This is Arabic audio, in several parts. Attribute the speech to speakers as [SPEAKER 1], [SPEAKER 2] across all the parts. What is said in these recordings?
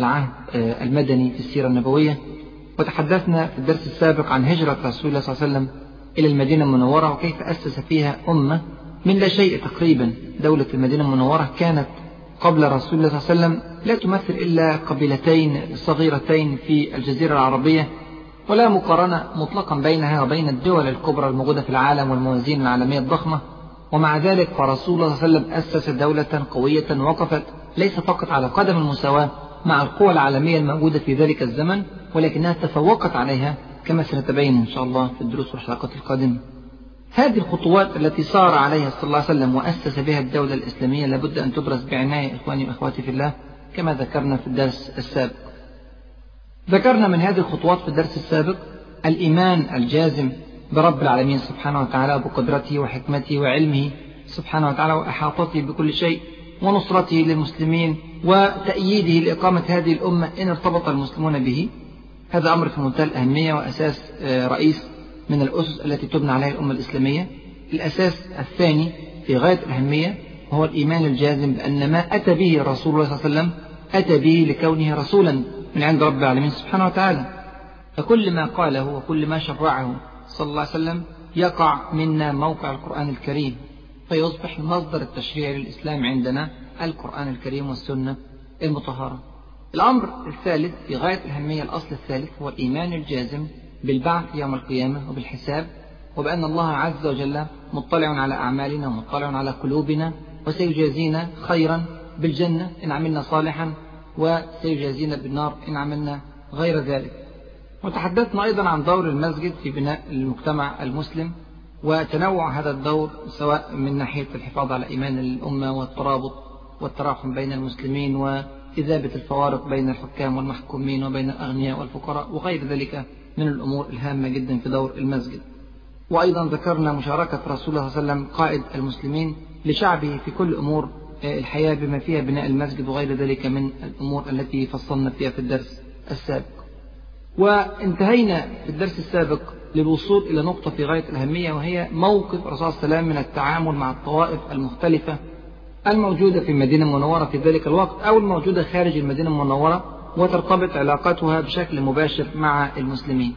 [SPEAKER 1] العهد آه، المدني في السيرة النبوية وتحدثنا في الدرس السابق عن هجرة رسول الله صلى الله عليه وسلم إلى المدينة المنورة وكيف أسس فيها أمة من لا شيء تقريبا دولة المدينة المنورة كانت قبل رسول الله صلى الله عليه وسلم لا تمثل إلا قبيلتين صغيرتين في الجزيرة العربية ولا مقارنة مطلقا بينها وبين الدول الكبرى الموجودة في العالم والموازين العالمية الضخمة ومع ذلك فرسول الله صلى الله عليه وسلم أسس دولة قوية وقفت ليس فقط على قدم المساواة مع القوى العالمية الموجودة في ذلك الزمن ولكنها تفوقت عليها كما سنتبين إن شاء الله في الدروس والحلقات القادمة هذه الخطوات التي سار عليها صلى الله عليه وسلم وأسس بها الدولة الإسلامية لابد أن تدرس بعناية إخواني وأخواتي في الله كما ذكرنا في الدرس السابق ذكرنا من هذه الخطوات في الدرس السابق الإيمان الجازم برب العالمين سبحانه وتعالى بقدرته وحكمته وعلمه سبحانه وتعالى وأحاطته بكل شيء ونصرته للمسلمين وتأييده لإقامة هذه الأمة إن ارتبط المسلمون به هذا أمر في منتهى الأهمية وأساس آه، رئيس من الأسس التي تبنى عليها الأمة الإسلامية الأساس الثاني في غاية الأهمية هو الإيمان الجازم بأن ما أتى به رسول الله صلى الله عليه وسلم أتى به لكونه رسولا من عند رب العالمين سبحانه وتعالى فكل ما قاله وكل ما شرعه صلى الله عليه وسلم يقع منا موقع القرآن الكريم فيصبح المصدر التشريعي للإسلام عندنا القرآن الكريم والسنة المطهرة الأمر الثالث في غاية الأهمية الأصل الثالث هو الإيمان الجازم بالبعث يوم القيامة وبالحساب وبأن الله عز وجل مطلع على أعمالنا ومطلع على قلوبنا وسيجازينا خيرا بالجنة إن عملنا صالحا وسيجازينا بالنار إن عملنا غير ذلك وتحدثنا أيضا عن دور المسجد في بناء المجتمع المسلم وتنوع هذا الدور سواء من ناحية الحفاظ على إيمان الأمة والترابط والتراحم بين المسلمين وإذابة الفوارق بين الحكام والمحكومين وبين الأغنياء والفقراء وغير ذلك من الأمور الهامة جدا في دور المسجد وأيضا ذكرنا مشاركة رسول الله صلى الله عليه وسلم قائد المسلمين لشعبه في كل أمور آه، الحياة بما فيها بناء المسجد وغير ذلك من الأمور التي فصلنا فيها في الدرس السابق وانتهينا في الدرس السابق للوصول إلى نقطة في غاية الأهمية وهي موقف الرسول صلى الله عليه وسلم من التعامل مع الطوائف المختلفة الموجودة في المدينة المنورة في ذلك الوقت أو الموجودة خارج المدينة المنورة وترتبط علاقتها بشكل مباشر مع المسلمين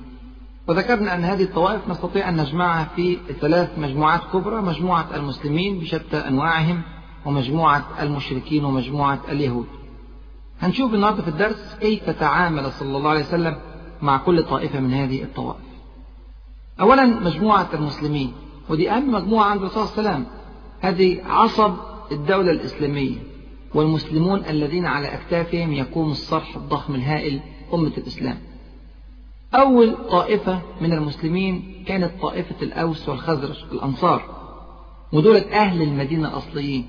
[SPEAKER 1] وذكرنا أن هذه الطوائف نستطيع أن نجمعها في ثلاث مجموعات كبرى مجموعة المسلمين بشتى أنواعهم ومجموعة المشركين ومجموعة اليهود هنشوف النهاردة في الدرس كيف تعامل صلى الله عليه وسلم مع كل طائفة من هذه الطوائف أولا مجموعة المسلمين ودي أهم مجموعة عند الرسول صلى الله عليه وسلم هذه عصب الدولة الإسلامية والمسلمون الذين على أكتافهم يقوم الصرح الضخم الهائل أمة الإسلام أول طائفة من المسلمين كانت طائفة الأوس والخزرج الأنصار ودولة أهل المدينة الأصليين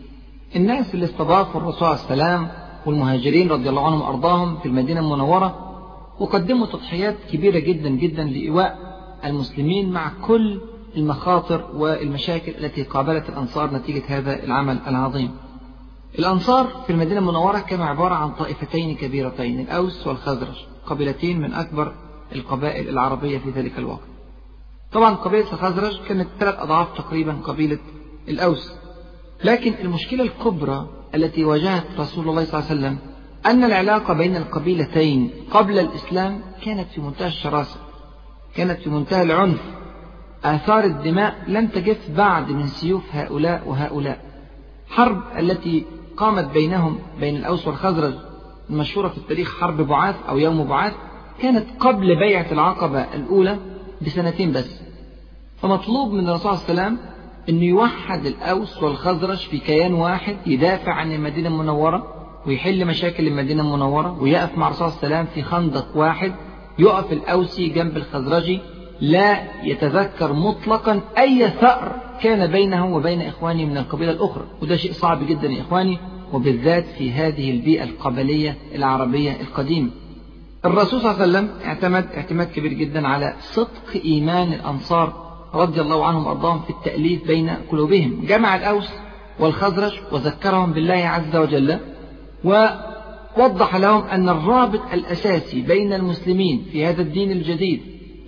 [SPEAKER 1] الناس اللي استضافوا الرسول عليه السلام والمهاجرين رضي الله عنهم وأرضاهم في المدينة المنورة وقدموا تضحيات كبيرة جدا جدا لإيواء المسلمين مع كل المخاطر والمشاكل التي قابلت الأنصار نتيجة هذا العمل العظيم الأنصار في المدينة المنورة كانوا عبارة عن طائفتين كبيرتين الأوس والخزرج قبيلتين من أكبر القبائل العربية في ذلك الوقت طبعا قبيلة الخزرج كانت ثلاث أضعاف تقريبا قبيلة الأوس لكن المشكلة الكبرى التي واجهت رسول الله صلى الله عليه وسلم أن العلاقة بين القبيلتين قبل الإسلام كانت في منتهى الشراسة كانت في منتهى العنف آثار الدماء لم تجف بعد من سيوف هؤلاء وهؤلاء حرب التي قامت بينهم بين الأوس والخزرج المشهورة في التاريخ حرب بعاث أو يوم بعاث كانت قبل بيعة العقبة الأولى بسنتين بس فمطلوب من الرسول صلى الله عليه وسلم أن يوحد الأوس والخزرج في كيان واحد يدافع عن المدينة المنورة ويحل مشاكل المدينة المنورة ويقف مع الرسول صلى الله عليه وسلم في خندق واحد يقف الأوسي جنب الخزرجي لا يتذكر مطلقا أي ثأر كان بينه وبين إخواني من القبيلة الأخرى وده شيء صعب جدا يا إخواني وبالذات في هذه البيئة القبلية العربية القديمة الرسول صلى الله عليه وسلم اعتمد اعتماد كبير جدا على صدق إيمان الأنصار رضي الله عنهم وأرضاهم في التأليف بين قلوبهم جمع الأوس والخزرج وذكرهم بالله عز وجل و وضح لهم أن الرابط الأساسي بين المسلمين في هذا الدين الجديد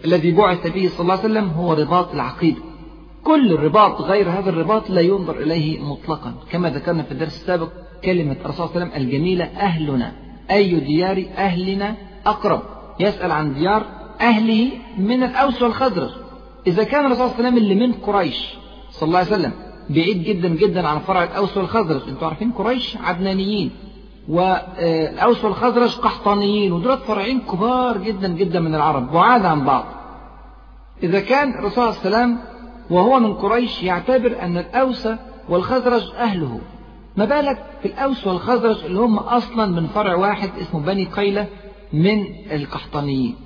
[SPEAKER 1] الذي بعث به صلى الله عليه وسلم هو رباط العقيدة كل الرباط غير هذا الرباط لا ينظر إليه مطلقا كما ذكرنا في الدرس السابق كلمة الرسول صلى الله عليه وسلم الجميلة أهلنا أي ديار أهلنا أقرب يسأل عن ديار أهله من الأوس والخزرج إذا كان الرسول صلى الله عليه وسلم اللي من قريش صلى الله عليه وسلم بعيد جدا جدا عن فرع الأوس والخزرج أنتم عارفين قريش عدنانيين والأوس والخزرج قحطانيين ودول فرعين كبار جدا جدا من العرب بعاد عن بعض إذا كان الرسول صلى الله عليه وسلم وهو من قريش يعتبر أن الأوس والخزرج أهله ما بالك في الأوس والخزرج اللي هم أصلا من فرع واحد اسمه بني قيلة من القحطانيين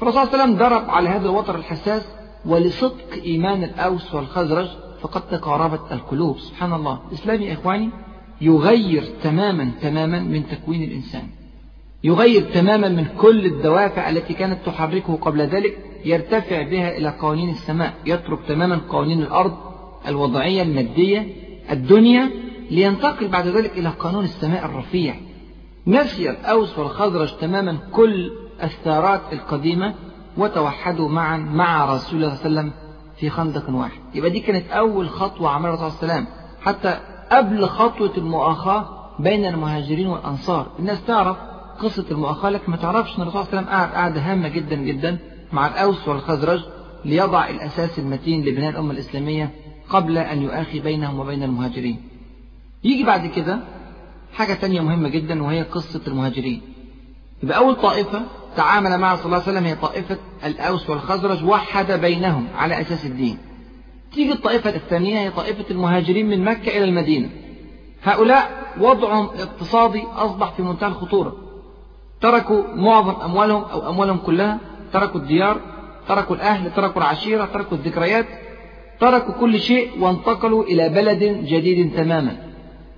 [SPEAKER 1] فالرسول صلى الله عليه وسلم ضرب على هذا الوتر الحساس ولصدق إيمان الأوس والخزرج فقد تقاربت القلوب سبحان الله إسلامي إخواني يغير تماما تماما من تكوين الإنسان يغير تماما من كل الدوافع التي كانت تحركه قبل ذلك يرتفع بها إلى قوانين السماء يترك تماما قوانين الأرض الوضعية المادية الدنيا لينتقل بعد ذلك إلى قانون السماء الرفيع نسي الاوس والخزرج تماما كل الثارات القديمة وتوحدوا معا مع رسول الله صلى الله عليه وسلم في خندق واحد يبقى دي كانت أول خطوة عملها الرسول صلى الله عليه وسلم حتى قبل خطوة المؤاخاة بين المهاجرين والأنصار الناس تعرف قصة المؤاخاة لكن ما تعرفش أن الرسول صلى الله عليه وسلم قعد قعدة هامة جدا جدا مع الأوس والخزرج ليضع الأساس المتين لبناء الأمة الإسلامية قبل أن يؤاخي بينهم وبين المهاجرين يجي بعد كده حاجة تانية مهمة جدا وهي قصة المهاجرين يبقى أول طائفة تعامل مع صلى الله عليه وسلم هي طائفة الأوس والخزرج وحد بينهم على أساس الدين تيجي الطائفة الثانية هي طائفة المهاجرين من مكة إلى المدينة هؤلاء وضعهم الاقتصادي أصبح في منتهى الخطورة تركوا معظم أموالهم أو أموالهم كلها تركوا الديار تركوا الأهل تركوا العشيرة تركوا الذكريات تركوا كل شيء وانتقلوا إلى بلد جديد تماما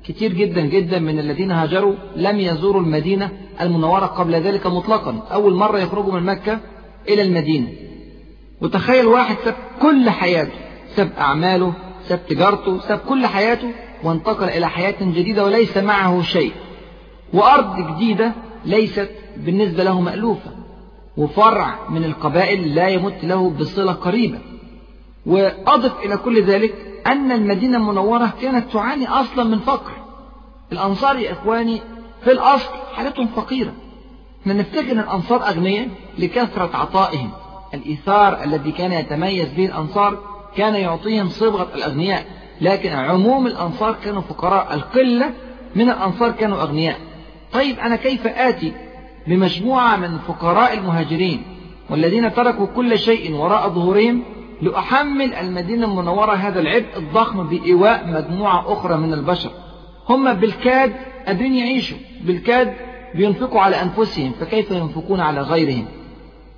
[SPEAKER 1] كتير جدا جدا من الذين هاجروا لم يزوروا المدينة المنورة قبل ذلك مطلقا أول مرة يخرجوا من مكة إلى المدينة وتخيل واحد كل حياته ساب أعماله ساب تجارته ساب كل حياته وانتقل إلى حياة جديدة وليس معه شيء وأرض جديدة ليست بالنسبة له مألوفة وفرع من القبائل لا يمت له بصلة قريبة وأضف إلى كل ذلك أن المدينة المنورة كانت تعاني أصلا من فقر الأنصار يا إخواني في الأصل حالتهم فقيرة احنا نفتكر الأنصار أغنياء لكثرة عطائهم الإيثار الذي كان يتميز به الأنصار كان يعطيهم صبغة الأغنياء لكن عموم الأنصار كانوا فقراء القلة من الأنصار كانوا أغنياء طيب أنا كيف آتي بمجموعة من فقراء المهاجرين والذين تركوا كل شيء وراء ظهورهم لأحمل المدينة المنورة هذا العبء الضخم بإيواء مجموعة أخرى من البشر هم بالكاد قادرين يعيشوا بالكاد بينفقوا على أنفسهم فكيف ينفقون على غيرهم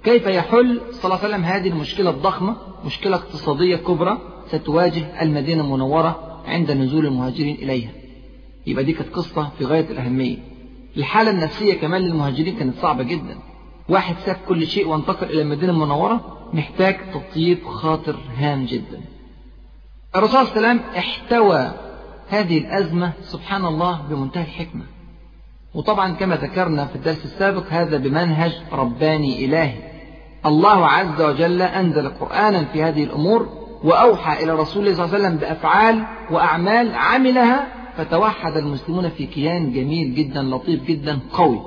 [SPEAKER 1] كيف يحل صلى الله عليه وسلم هذه المشكلة الضخمة مشكلة اقتصادية كبرى ستواجه المدينة المنورة عند نزول المهاجرين إليها يبقى دي كانت قصة في غاية الأهمية الحالة النفسية كمان للمهاجرين كانت صعبة جدا واحد ساب كل شيء وانتقل إلى المدينة المنورة محتاج تطيب خاطر هام جدا الرسول صلى الله عليه وسلم احتوى هذه الأزمة سبحان الله بمنتهى الحكمة وطبعا كما ذكرنا في الدرس السابق هذا بمنهج رباني إلهي الله عز وجل أنزل قرآنا في هذه الأمور وأوحى إلى رسول الله صلى الله عليه وسلم بأفعال وأعمال عملها فتوحد المسلمون في كيان جميل جدا لطيف جدا قوي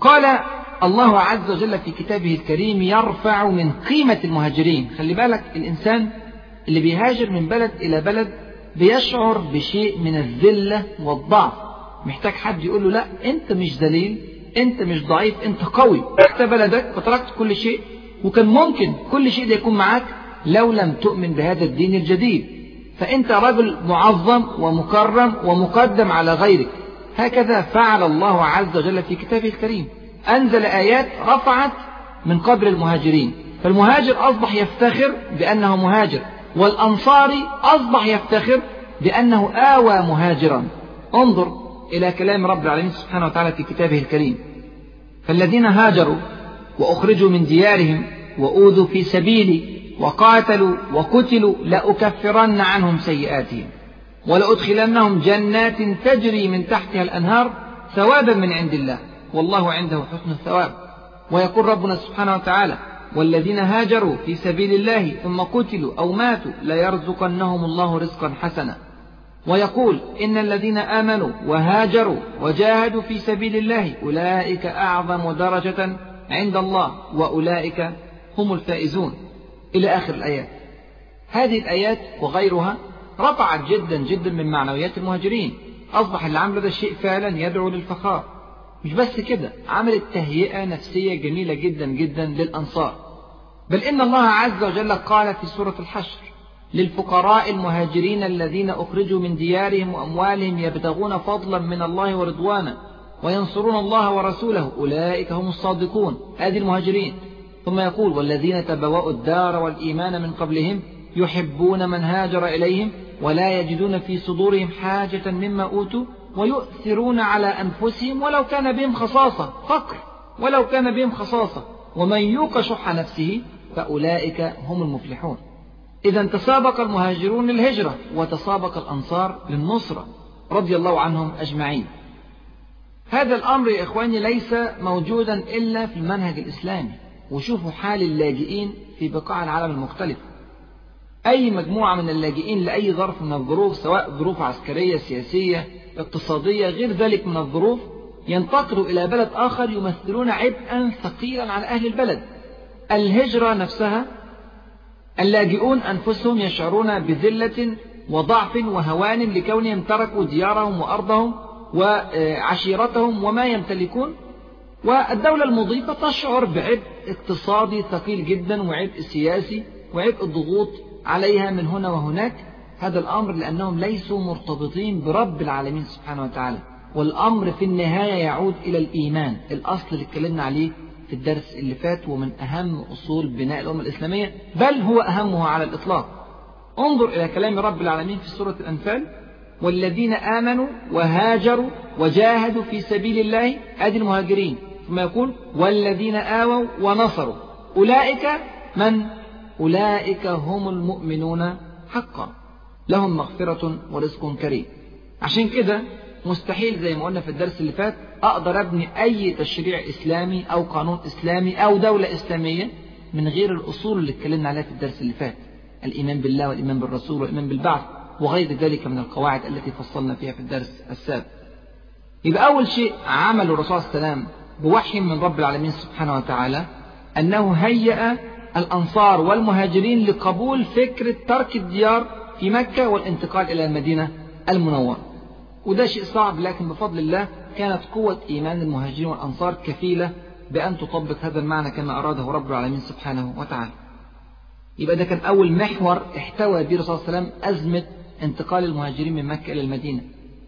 [SPEAKER 1] قال الله عز وجل في كتابه الكريم يرفع من قيمة المهاجرين خلي بالك الإنسان اللي بيهاجر من بلد إلى بلد بيشعر بشيء من الذلة والضعف محتاج حد يقول له لا أنت مش ذليل انت مش ضعيف انت قوي تركت بلدك وتركت كل شيء وكان ممكن كل شيء ده يكون معاك لو لم تؤمن بهذا الدين الجديد فانت رجل معظم ومكرم ومقدم على غيرك هكذا فعل الله عز وجل في كتابه الكريم أنزل آيات رفعت من قدر المهاجرين فالمهاجر أصبح يفتخر بأنه مهاجر والأنصاري أصبح يفتخر بأنه آوى مهاجرا انظر إلى كلام رب العالمين سبحانه وتعالى في كتابه الكريم فالذين هاجروا وأخرجوا من ديارهم وأوذوا في سبيلي وقاتلوا وقتلوا لأكفرن عنهم سيئاتهم ولأدخلنهم جنات تجري من تحتها الأنهار ثوابا من عند الله والله عنده حسن الثواب ويقول ربنا سبحانه وتعالى والذين هاجروا في سبيل الله ثم قتلوا أو ماتوا ليرزقنهم الله رزقا حسنا ويقول إن الذين آمنوا وهاجروا وجاهدوا في سبيل الله أولئك أعظم درجة عند الله وأولئك هم الفائزون إلى آخر الآيات هذه الآيات وغيرها رفعت جدا جدا من معنويات المهاجرين أصبح اللي عمل هذا الشيء فعلا يدعو للفخار مش بس كده عملت تهيئة نفسية جميلة جدا جدا للأنصار بل إن الله عز وجل قال في سورة الحشر للفقراء المهاجرين الذين أخرجوا من ديارهم وأموالهم يبتغون فضلا من الله ورضوانا وينصرون الله ورسوله أولئك هم الصادقون هذه المهاجرين ثم يقول والذين تبوأوا الدار والإيمان من قبلهم يحبون من هاجر إليهم ولا يجدون في صدورهم حاجة مما أوتوا ويؤثرون على أنفسهم ولو كان بهم خصاصة فقر ولو كان بهم خصاصة ومن يوق شح نفسه فأولئك هم المفلحون إذا تسابق المهاجرون للهجرة وتسابق الأنصار للنصرة رضي الله عنهم أجمعين هذا الأمر يا إخواني ليس موجودا إلا في المنهج الإسلامي وشوفوا حال اللاجئين في بقاع العالم المختلفة أي مجموعة من اللاجئين لأي ظرف من الظروف سواء ظروف عسكرية سياسية اقتصادية غير ذلك من الظروف ينتقلوا إلى بلد آخر يمثلون عبئا ثقيلا على أهل البلد الهجرة نفسها اللاجئون أنفسهم يشعرون بذلة وضعف وهوان لكونهم تركوا ديارهم وأرضهم وعشيرتهم وما يمتلكون والدولة المضيفة تشعر بعبء اقتصادي ثقيل جدا وعبء سياسي وعبء الضغوط عليها من هنا وهناك هذا الأمر لأنهم ليسوا مرتبطين برب العالمين سبحانه وتعالى والأمر في النهاية يعود إلى الإيمان الأصل اللي اتكلمنا عليه في الدرس اللي فات ومن أهم أصول بناء الأمة الإسلامية بل هو أهمها على الإطلاق انظر إلى كلام رب العالمين في سورة الأنفال والذين آمنوا وهاجروا وجاهدوا في سبيل الله أدي المهاجرين ثم يقول والذين آووا ونصروا أولئك من؟ أولئك هم المؤمنون حقا لهم مغفرة ورزق كريم عشان كده مستحيل زي ما قلنا في الدرس اللي فات أقدر أبني أي تشريع إسلامي أو قانون إسلامي أو دولة إسلامية من غير الأصول اللي اتكلمنا عليها في الدرس اللي فات الإيمان بالله والإيمان بالرسول والإيمان بالبعث وغير ذلك من القواعد التي فصلنا فيها في الدرس السابق يبقى أول شيء عمله الرسول صلى الله عليه وسلم بوحي من رب العالمين سبحانه وتعالى أنه هيأ الأنصار والمهاجرين لقبول فكرة ترك الديار في مكة والانتقال إلى المدينة المنورة وده شيء صعب لكن بفضل الله كانت قوة إيمان المهاجرين والأنصار كفيلة بأن تطبق هذا المعنى كما أراده رب العالمين سبحانه وتعالى يبقى ده كان أول محور احتوى به الرسول صلى الله عليه وسلم أزمة انتقال المهاجرين من مكة إلى المدينة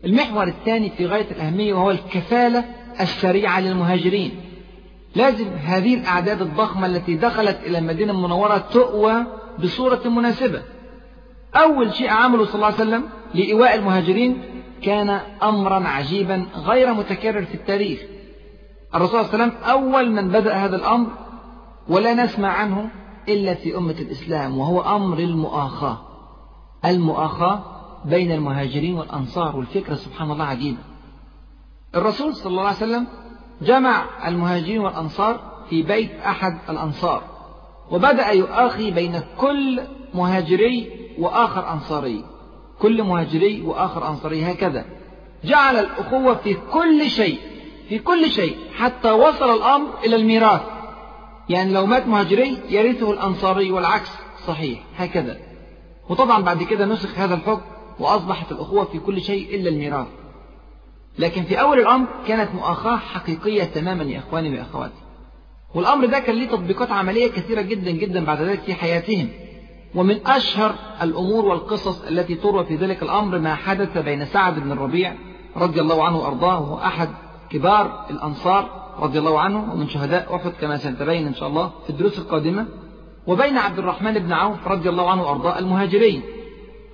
[SPEAKER 1] المحور الثاني في غاية الأهمية وهو الكفالة الشريعة للمهاجرين لازم هذه الأعداد الضخمة التي دخلت إلى المدينة المنورة تؤوى بصورة مناسبة أول شيء عمله صلى الله عليه وسلم لإيواء المهاجرين كان أمرا عجيبا غير متكرر في التاريخ الرسول صلى الله عليه وسلم أول من بدأ هذا الأمر ولا نسمع عنه إلا في أمة الإسلام وهو أمر المؤاخاة المؤاخاة بين المهاجرين والأنصار والفكرة سبحان الله عجيبة الرسول صلى الله عليه وسلم جمع المهاجرين والأنصار في بيت أحد الأنصار وبدأ يؤاخي بين كل مهاجري وآخر أنصاري كل مهاجري وآخر أنصاري هكذا جعل الأخوة في كل شيء في كل شيء حتى وصل الأمر إلى الميراث يعني لو مات مهاجري يرثه الأنصاري والعكس صحيح هكذا وطبعا بعد كده نسخ هذا الحكم وأصبحت الأخوة في كل شيء إلا الميراث لكن في أول الأمر كانت مؤاخاة حقيقية تماما يا إخواني وأخواتي والأمر ده كان ليه تطبيقات عملية كثيرة جدا جدا بعد ذلك في حياتهم ومن أشهر الأمور والقصص التي تروى في ذلك الأمر ما حدث بين سعد بن الربيع رضي الله عنه وأرضاه وهو أحد كبار الأنصار رضي الله عنه ومن شهداء أحد كما سنتبين إن شاء الله في الدروس القادمة وبين عبد الرحمن بن عوف رضي الله عنه وأرضاه المهاجرين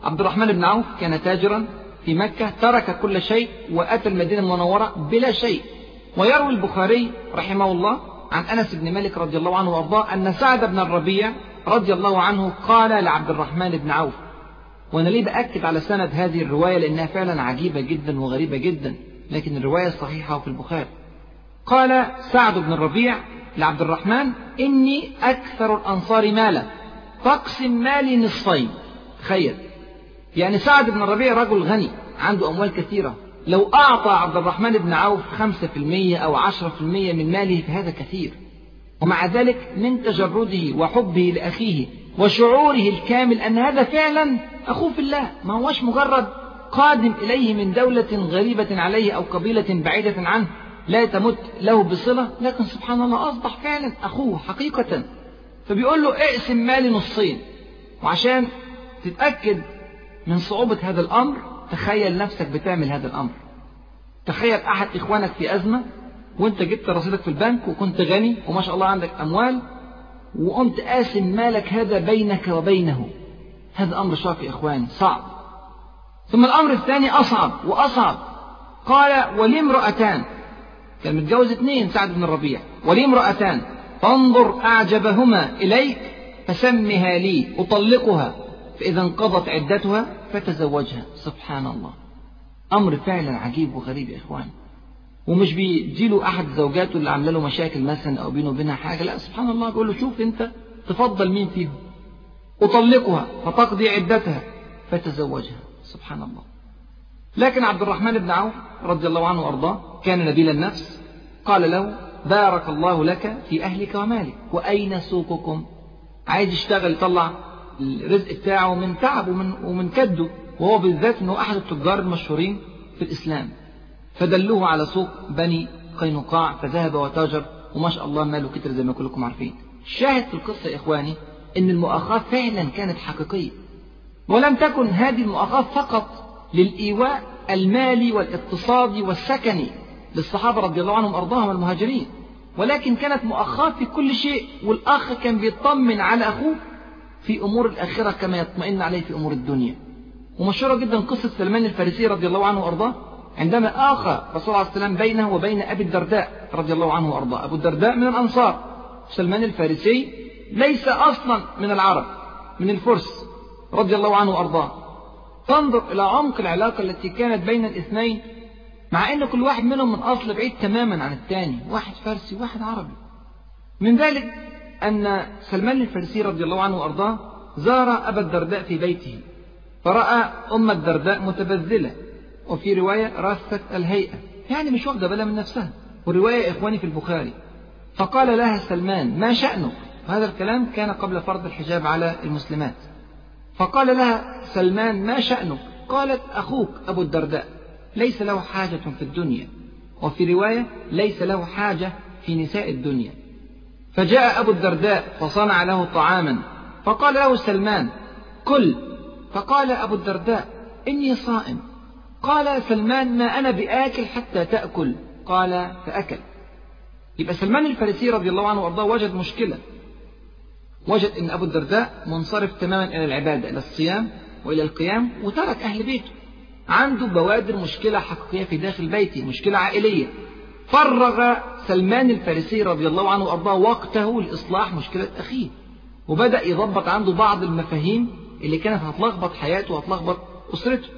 [SPEAKER 1] عبد الرحمن بن عوف كان تاجرا في مكة ترك كل شيء وأتى المدينة المنورة بلا شيء ويروي البخاري رحمه الله عن أنس بن مالك رضي الله عنه وأرضاه أن سعد بن الربيع رضي الله عنه قال لعبد الرحمن بن عوف وأنا ليه بأكد على سند هذه الرواية لأنها فعلا عجيبة جدا وغريبة جدا لكن الرواية صحيحة وفي البخاري قال سعد بن الربيع لعبد الرحمن إني أكثر الأنصار مالا فاقسم مالي نصفين تخيل يعني سعد بن الربيع رجل غني عنده أموال كثيرة لو أعطى عبد الرحمن بن عوف 5% أو 10% من ماله فهذا كثير ومع ذلك من تجرده وحبه لأخيه وشعوره الكامل أن هذا فعلا أخوه في الله ما هوش مجرد قادم إليه من دولة غريبة عليه أو قبيلة بعيدة عنه لا تمت له بصلة لكن سبحان الله أصبح فعلا أخوه حقيقة فبيقول له اقسم مالي نصين وعشان تتأكد من صعوبة هذا الأمر تخيل نفسك بتعمل هذا الأمر تخيل أحد إخوانك في أزمة وانت جبت رصيدك في البنك وكنت غني وما شاء الله عندك أموال وقمت قاسم مالك هذا بينك وبينه هذا أمر شاق يا إخوان صعب ثم الأمر الثاني أصعب وأصعب قال ولي امرأتان كان متجوز اثنين سعد بن الربيع ولي امرأتان فانظر أعجبهما إليك فسمها لي أطلقها فإذا انقضت عدتها فتزوجها سبحان الله أمر فعلا عجيب وغريب يا إخوان ومش بيديله أحد زوجاته اللي عامله له مشاكل مثلا أو بينه وبينها حاجة لا سبحان الله بيقول له شوف أنت تفضل مين فيهم أطلقها فتقضي عدتها فتزوجها سبحان الله لكن عبد الرحمن بن عوف رضي الله عنه وأرضاه كان نبيل النفس قال له بارك الله لك في أهلك ومالك وأين سوقكم عايز يشتغل يطلع الرزق بتاعه من تعبه ومن, ومن كده وهو بالذات أنه أحد التجار المشهورين في الإسلام فدلوه على سوق بني قينقاع فذهب وتاجر وما شاء الله ماله كتر زي ما كلكم عارفين الشاهد في القصة يا إخواني إن المؤاخاة فعلا كانت حقيقية ولم تكن هذه المؤاخاة فقط للإيواء المالي والاقتصادي والسكني للصحابة رضي الله عنهم أرضاهم المهاجرين ولكن كانت مؤاخاة في كل شيء والأخ كان بيطمن على أخوه في أمور الآخرة كما يطمئن عليه في أمور الدنيا ومشهورة جدا قصة سلمان الفارسي رضي الله عنه وأرضاه عندما آخى الرسول عليه السلام بينه وبين أبي الدرداء رضي الله عنه وأرضاه أبو الدرداء من الأنصار سلمان الفارسي ليس أصلا من العرب من الفرس رضي الله عنه وأرضاه تنظر إلى عمق العلاقة التي كانت بين الاثنين مع أن كل واحد منهم من أصل بعيد تماما عن الثاني واحد فارسي واحد عربي من ذلك أن سلمان الفارسي رضي الله عنه وأرضاه زار أبا الدرداء في بيته فرأى أم الدرداء متبذلة وفي رواية رست الهيئة يعني مش واخدة بالها من نفسها والرواية إخواني في البخاري فقال لها سلمان ما شأنك هذا الكلام كان قبل فرض الحجاب على المسلمات فقال لها سلمان ما شأنك قالت أخوك أبو الدرداء ليس له حاجة في الدنيا وفي رواية ليس له حاجة في نساء الدنيا فجاء أبو الدرداء فصنع له طعاما فقال له سلمان كل فقال أبو الدرداء إني صائم قال سلمان ما أنا بآكل حتى تأكل قال فأكل يبقى سلمان الفارسي رضي الله عنه وأرضاه وجد مشكلة وجد أن أبو الدرداء منصرف تماما إلى العبادة إلى الصيام وإلى القيام وترك أهل بيته عنده بوادر مشكلة حقيقية في داخل بيته مشكلة عائلية فرغ سلمان الفارسي رضي الله عنه وأرضاه وقته لإصلاح مشكلة أخيه وبدأ يضبط عنده بعض المفاهيم اللي كانت هتلخبط حياته وهتلخبط أسرته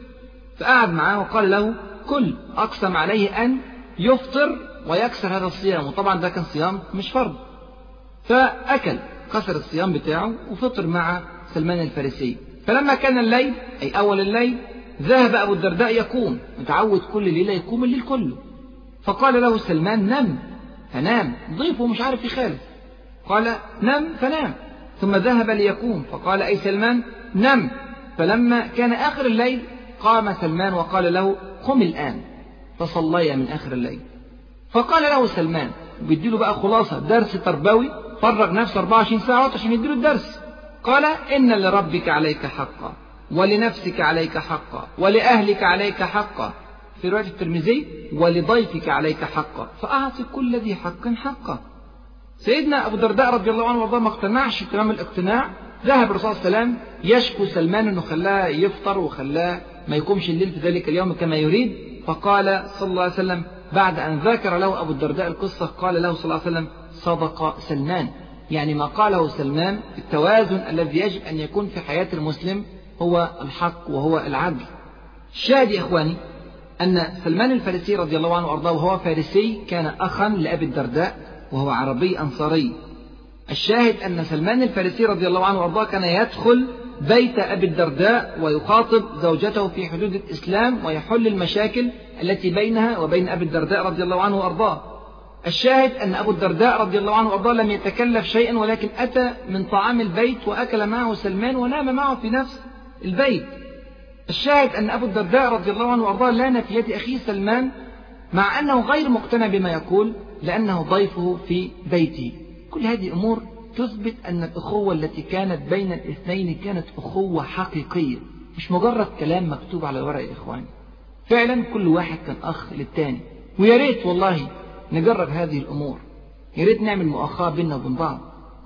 [SPEAKER 1] فقعد معاه وقال له كل أقسم عليه أن يفطر ويكسر هذا الصيام وطبعا ده كان صيام مش فرض فأكل كسر الصيام بتاعه وفطر مع سلمان الفارسي فلما كان الليل أي أول الليل ذهب أبو الدرداء يقوم متعود كل ليلة يقوم الليل كله فقال له سلمان نم فنام ضيفه مش عارف يخالف قال نم فنام ثم ذهب ليقوم فقال أي سلمان نم فلما كان آخر الليل فقام سلمان وقال له قم الآن فصليا من آخر الليل فقال له سلمان بيديله بقى خلاصة درس تربوي فرغ نفسه 24 ساعة عشان يديله الدرس قال إن لربك عليك حقا ولنفسك عليك حقا ولأهلك عليك حقا في رواية الترمذي ولضيفك عليك حقا فأعطي كل ذي حق حقه سيدنا أبو الدرداء رضي الله عنه وارضاه ما اقتنعش تمام الاقتناع ذهب الرسول صلى الله عليه وسلم يشكو سلمان انه خلاه يفطر وخلاه ما يقومش الليل في ذلك اليوم كما يريد فقال صلى الله عليه وسلم بعد أن ذكر له أبو الدرداء القصة قال له صلى الله عليه وسلم صدق سلمان يعني ما قاله سلمان التوازن الذي يجب أن يكون في حياة المسلم هو الحق وهو العدل الشاهد يا إخواني أن سلمان الفارسي رضي الله عنه وأرضاه وهو فارسي كان أخا لأبي الدرداء وهو عربي أنصاري الشاهد أن سلمان الفارسي رضي الله عنه وأرضاه كان يدخل بيت أبي الدرداء ويخاطب زوجته في حدود الإسلام ويحل المشاكل التي بينها وبين أبي الدرداء رضي الله عنه وأرضاه الشاهد أن أبو الدرداء رضي الله عنه وأرضاه لم يتكلف شيئا ولكن أتى من طعام البيت وأكل معه سلمان ونام معه في نفس البيت الشاهد أن أبو الدرداء رضي الله عنه وأرضاه لان في يد أخيه سلمان مع أنه غير مقتنع بما يقول لأنه ضيفه في بيته كل هذه أمور تثبت أن الأخوة التي كانت بين الاثنين كانت أخوة حقيقية مش مجرد كلام مكتوب على ورق يا إخواني فعلا كل واحد كان أخ للتاني ويا ريت والله نجرب هذه الأمور يا ريت نعمل مؤاخاة بينا وبين بعض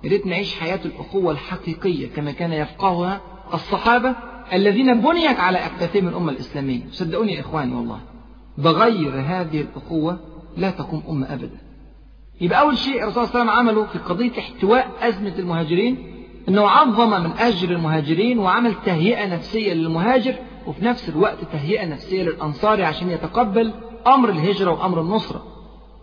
[SPEAKER 1] يا ريت نعيش حياة الأخوة الحقيقية كما كان يفقهها الصحابة الذين بنيت على أكتافهم الأمة الإسلامية صدقوني يا إخواني والله بغير هذه الأخوة لا تقوم أمة أبدا يبقى أول شيء الرسول صلى الله عليه وسلم عمله في قضية احتواء أزمة المهاجرين أنه عظم من أجر المهاجرين وعمل تهيئة نفسية للمهاجر وفي نفس الوقت تهيئة نفسية للأنصاري عشان يتقبل أمر الهجرة وأمر النصرة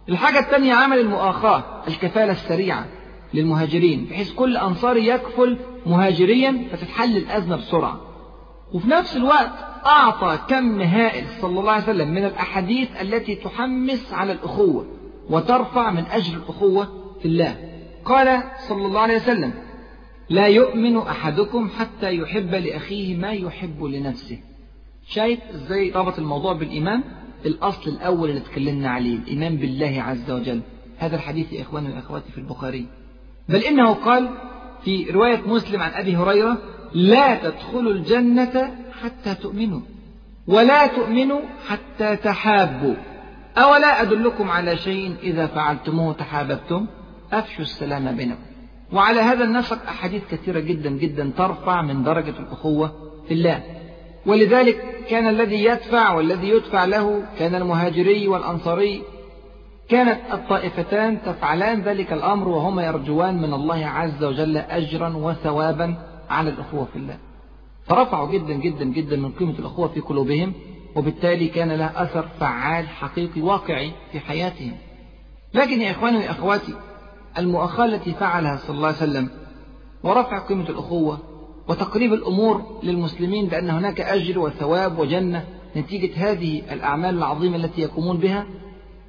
[SPEAKER 1] الحاجة الثانية عمل المؤاخاة الكفالة السريعة للمهاجرين بحيث كل أنصاري يكفل مهاجريا فتتحل الأزمة بسرعة وفي نفس الوقت أعطى كم هائل صلى الله عليه وسلم من الأحاديث التي تحمس على الأخوة وترفع من أجل الأخوة في الله قال صلى الله عليه وسلم لا يؤمن أحدكم حتى يحب لأخيه ما يحب لنفسه شايف ازاي ربط الموضوع بالإيمان الأصل الأول اللي اتكلمنا عليه الإيمان بالله عز وجل هذا الحديث يا إخواني وأخواتي في البخاري بل إنه قال في رواية مسلم عن أبي هريرة لا تدخلوا الجنة حتى تؤمنوا ولا تؤمنوا حتى تحابوا أولا أدلكم على شيء إذا فعلتموه تحاببتم أفشوا السلام بينكم وعلى هذا النسق أحاديث كثيرة جدا جدا ترفع من درجة الأخوة في الله ولذلك كان الذي يدفع والذي يدفع له كان المهاجري والأنصاري كانت الطائفتان تفعلان ذلك الأمر وهما يرجوان من الله عز وجل أجرا وثوابا على الأخوة في الله فرفعوا جدا جدا جدا من قيمة الأخوة في قلوبهم وبالتالي كان لها أثر فعال حقيقي واقعي في حياتهم لكن يا إخواني وأخواتي المؤاخاة التي فعلها صلى الله عليه وسلم ورفع قيمة الأخوة وتقريب الأمور للمسلمين بأن هناك أجر وثواب وجنة نتيجة هذه الأعمال العظيمة التي يقومون بها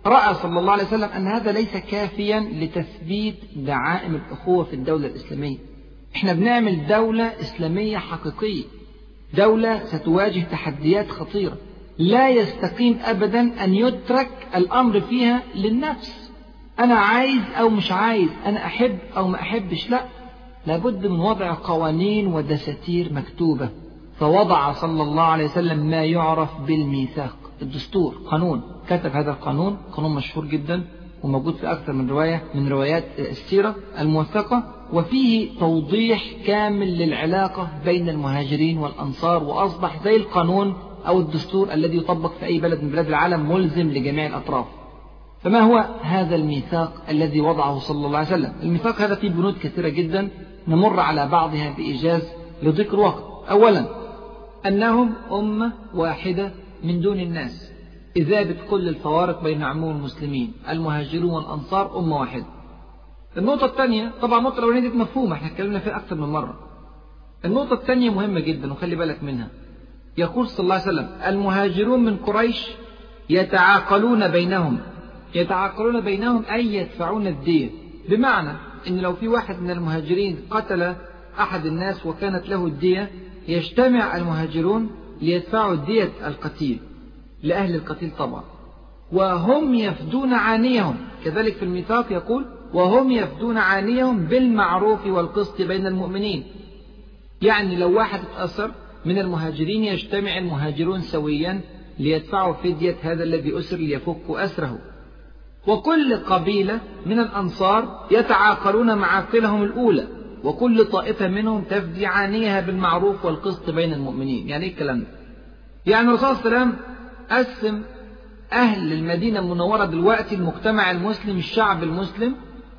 [SPEAKER 1] رأى صلى الله عليه وسلم أن هذا ليس كافيا لتثبيت دعائم الأخوة في الدولة الإسلامية احنا بنعمل دولة إسلامية حقيقية دولة ستواجه تحديات خطيرة لا يستقيم أبدا أن يترك الأمر فيها للنفس أنا عايز أو مش عايز أنا أحب أو ما أحبش لا لابد من وضع قوانين ودساتير مكتوبة فوضع صلى الله عليه وسلم ما يعرف بالميثاق الدستور قانون كتب هذا القانون قانون مشهور جدا وموجود في أكثر من رواية من روايات السيرة الموثقة وفيه توضيح كامل للعلاقة بين المهاجرين والأنصار وأصبح زي القانون أو الدستور الذي يطبق في أي بلد من بلاد العالم ملزم لجميع الأطراف فما هو هذا الميثاق الذي وضعه صلى الله عليه وسلم الميثاق هذا فيه بنود كثيرة جدا نمر على بعضها بإيجاز لذكر وقت أولا أنهم أمة واحدة من دون الناس إذابة كل الفوارق بين عموم المسلمين المهاجرون والأنصار أمة واحدة النقطة الثانية طبعا النقطة الأولانية دي مفهومة احنا اتكلمنا فيها أكثر من مرة النقطة الثانية مهمة جدا وخلي بالك منها يقول صلى الله عليه وسلم المهاجرون من قريش يتعاقلون بينهم يتعاقلون بينهم أي يدفعون الدية بمعنى أن لو في واحد من المهاجرين قتل أحد الناس وكانت له الدية يجتمع المهاجرون ليدفعوا دية القتيل لأهل القتيل طبعا وهم يفدون عانيهم كذلك في الميثاق يقول وهم يفدون عانيهم بالمعروف والقسط بين المؤمنين يعني لو واحد اتأثر من المهاجرين يجتمع المهاجرون سويا ليدفعوا فدية هذا الذي أسر ليفك أسره وكل قبيلة من الأنصار يتعاقلون معاقلهم الأولى وكل طائفة منهم تفدي عانيها بالمعروف والقسط بين المؤمنين يعني إيه الكلام ده يعني الرسول صلى الله عليه وسلم قسم أهل المدينة المنورة دلوقتي المجتمع المسلم الشعب المسلم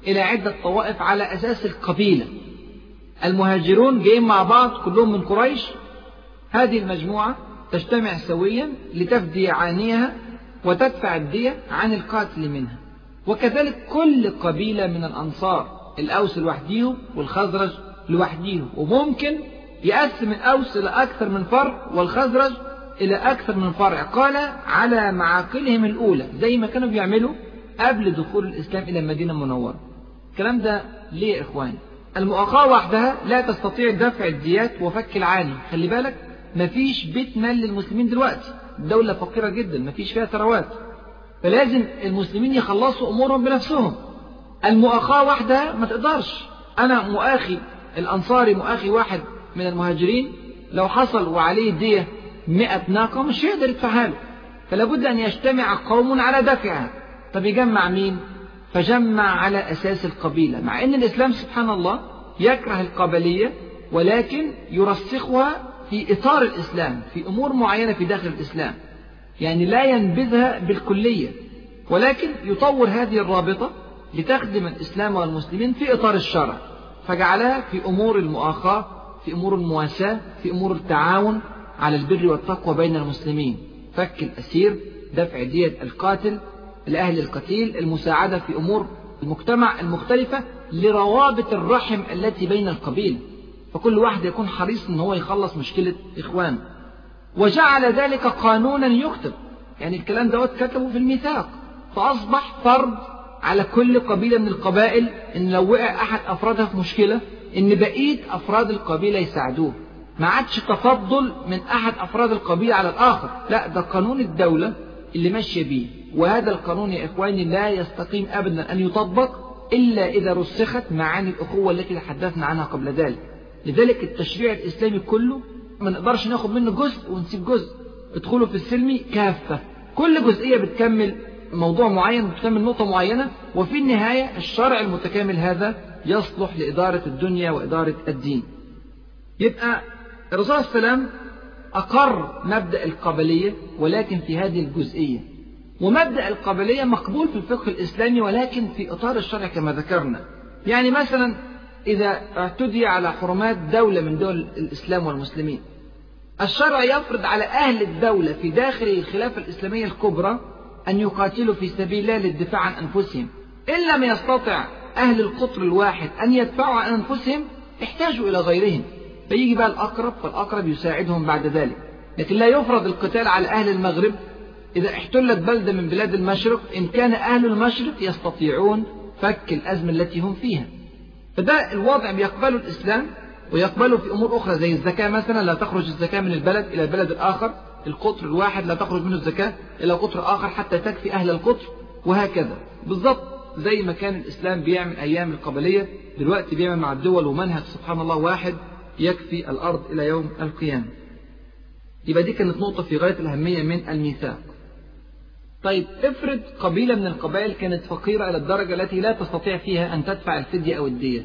[SPEAKER 1] إلى عدة طوائف على أساس القبيلة المهاجرون جايين مع بعض كلهم من قريش هذه المجموعة تجتمع سويا لتفدي عانيها وتدفع الدية عن القاتل منها وكذلك كل قبيلة من الأنصار الأوس لوحديهم والخزرج لوحديهم وممكن يقسم الأوس إلى أكثر من فرع والخزرج إلى أكثر من فرع قال على معاقلهم الأولى زي ما كانوا بيعملوا قبل دخول الإسلام إلى المدينة المنورة الكلام ده ليه يا إخواني المؤاخاة وحدها لا تستطيع دفع الديات وفك العاني خلي بالك مفيش بيت مال للمسلمين دلوقتي الدولة فقيرة جدا مفيش فيها ثروات فلازم المسلمين يخلصوا أمورهم بنفسهم المؤاخاة وحدها ما تقدرش أنا مؤاخي الأنصاري مؤاخي واحد من المهاجرين لو حصل وعليه دية 100 ناقة مش هيقدر يدفعها له فلا بد أن يجتمع قوم على دفعها طب يجمع مين فجمع على أساس القبيلة مع أن الإسلام سبحان الله يكره القبلية ولكن يرسخها في إطار الإسلام في أمور معينة في داخل الإسلام يعني لا ينبذها بالكلية ولكن يطور هذه الرابطة لتخدم الإسلام والمسلمين في إطار الشرع فجعلها في أمور المؤاخاة في أمور المواساة في أمور التعاون على البر والتقوى بين المسلمين فك الأسير دفع دية القاتل الأهل القتيل المساعدة في أمور المجتمع المختلفة لروابط الرحم التي بين القبيل فكل واحد يكون حريص ان هو يخلص مشكلة اخوانه وجعل ذلك قانونا يكتب يعني الكلام دوت كتبه في الميثاق فأصبح فرض على كل قبيلة من القبائل إن لو وقع أحد أفرادها في مشكلة إن بقية أفراد القبيلة يساعدوه ما عادش تفضل من أحد أفراد القبيلة على الآخر لا ده قانون الدولة اللي ماشية بيه وهذا القانون يا إخواني لا يستقيم أبدا أن يطبق إلا إذا رسخت معاني الأخوة التي تحدثنا عنها قبل ذلك لذلك التشريع الإسلامي كله ما نقدرش ناخد منه جزء ونسيب جزء ادخلوا في السلمي كافة كل جزئية بتكمل موضوع معين بتكمل نقطة معينة وفي النهاية الشرع المتكامل هذا يصلح لإدارة الدنيا وإدارة الدين يبقى الرسول عليه السلام أقر مبدأ القبلية ولكن في هذه الجزئية ومبدأ القبلية مقبول في الفقه الإسلامي ولكن في إطار الشرع كما ذكرنا يعني مثلا إذا اعتدي على حرمات دولة من دول الإسلام والمسلمين الشرع يفرض على أهل الدولة في داخل الخلافة الإسلامية الكبرى أن يقاتلوا في سبيل الله للدفاع عن أنفسهم إن لم يستطع أهل القطر الواحد أن يدفعوا عن أنفسهم احتاجوا إلى غيرهم فيجي بقى الأقرب فالأقرب يساعدهم بعد ذلك لكن لا يفرض القتال على أهل المغرب إذا احتلت بلدة من بلاد المشرق إن كان أهل المشرق يستطيعون فك الأزمة التي هم فيها فده الوضع بيقبله الإسلام ويقبله في أمور أخرى زي الزكاة مثلا لا تخرج الزكاة من البلد إلى البلد الآخر القطر الواحد لا تخرج منه الزكاة إلى قطر آخر حتى تكفي أهل القطر وهكذا بالضبط زي ما كان الإسلام بيعمل أيام القبلية دلوقتي بيعمل مع الدول ومنهج سبحان الله واحد يكفي الأرض إلى يوم القيامة يبقى دي كانت نقطة في غاية الأهمية من الميثاق طيب افرض قبيلة من القبائل كانت فقيرة إلى الدرجة التي لا تستطيع فيها أن تدفع الفدية أو الدية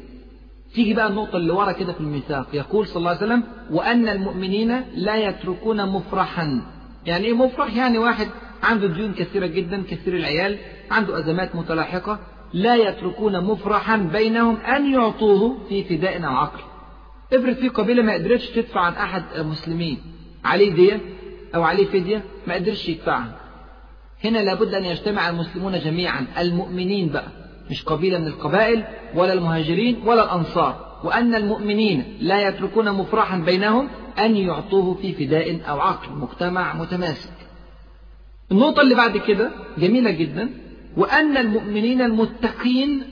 [SPEAKER 1] تيجي بقى النقطة اللي ورا كده في الميثاق يقول صلى الله عليه وسلم وأن المؤمنين لا يتركون مفرحا يعني إيه مفرح يعني واحد عنده ديون كثيرة جدا كثير العيال عنده أزمات متلاحقة لا يتركون مفرحا بينهم أن يعطوه في فداء أو عقل افرض في قبيلة ما قدرتش تدفع عن أحد مسلمين عليه دية أو عليه فدية ما قدرش يدفعها هنا لابد أن يجتمع المسلمون جميعا المؤمنين بقى مش قبيلة من القبائل ولا المهاجرين ولا الأنصار وأن المؤمنين لا يتركون مفرحا بينهم أن يعطوه في فداء أو عقل مجتمع متماسك النقطة اللي بعد كده جميلة جدا وأن المؤمنين المتقين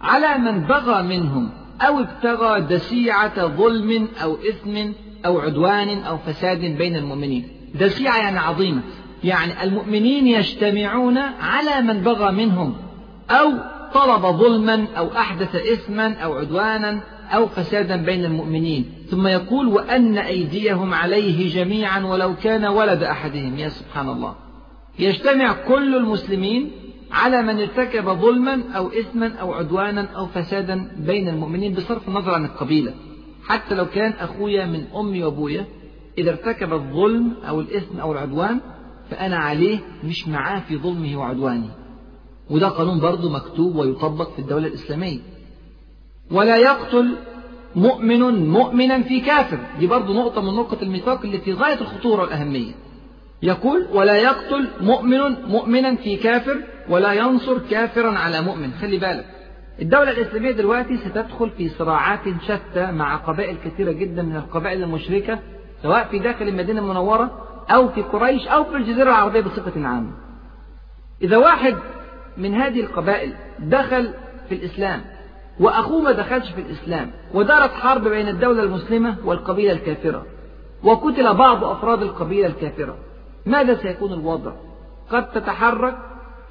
[SPEAKER 1] على من بغى منهم أو ابتغى دسيعة ظلم أو إثم أو عدوان أو فساد بين المؤمنين دسيعة يعني عظيمة يعني المؤمنين يجتمعون على من بغى منهم أو طلب ظلما أو أحدث إثما أو عدوانا أو فسادا بين المؤمنين ثم يقول وأن أيديهم عليه جميعا ولو كان ولد أحدهم يا سبحان الله يجتمع كل المسلمين على من ارتكب ظلما أو إثما أو عدوانا أو فسادا بين المؤمنين بصرف النظر عن القبيلة حتى لو كان أخويا من أمي وأبويا إذا ارتكب الظلم أو الإثم أو العدوان فأنا عليه مش معاه في ظلمه وعدوانه وده قانون برضه مكتوب ويطبق في الدولة الإسلامية ولا يقتل مؤمن مؤمنا في كافر دي برضه نقطة من نقط الميثاق اللي في غاية الخطورة والأهمية يقول ولا يقتل مؤمن مؤمنا في كافر ولا ينصر كافرا على مؤمن خلي بالك الدولة الإسلامية دلوقتي ستدخل في صراعات شتى مع قبائل كثيرة جدا من القبائل المشركة سواء في داخل المدينة المنورة أو في قريش أو في الجزيرة العربية بصفة عامة إذا واحد من هذه القبائل دخل في الإسلام وأخوه ما دخلش في الإسلام ودارت حرب بين الدولة المسلمة والقبيلة الكافرة وقتل بعض أفراد القبيلة الكافرة ماذا سيكون الوضع؟ قد تتحرك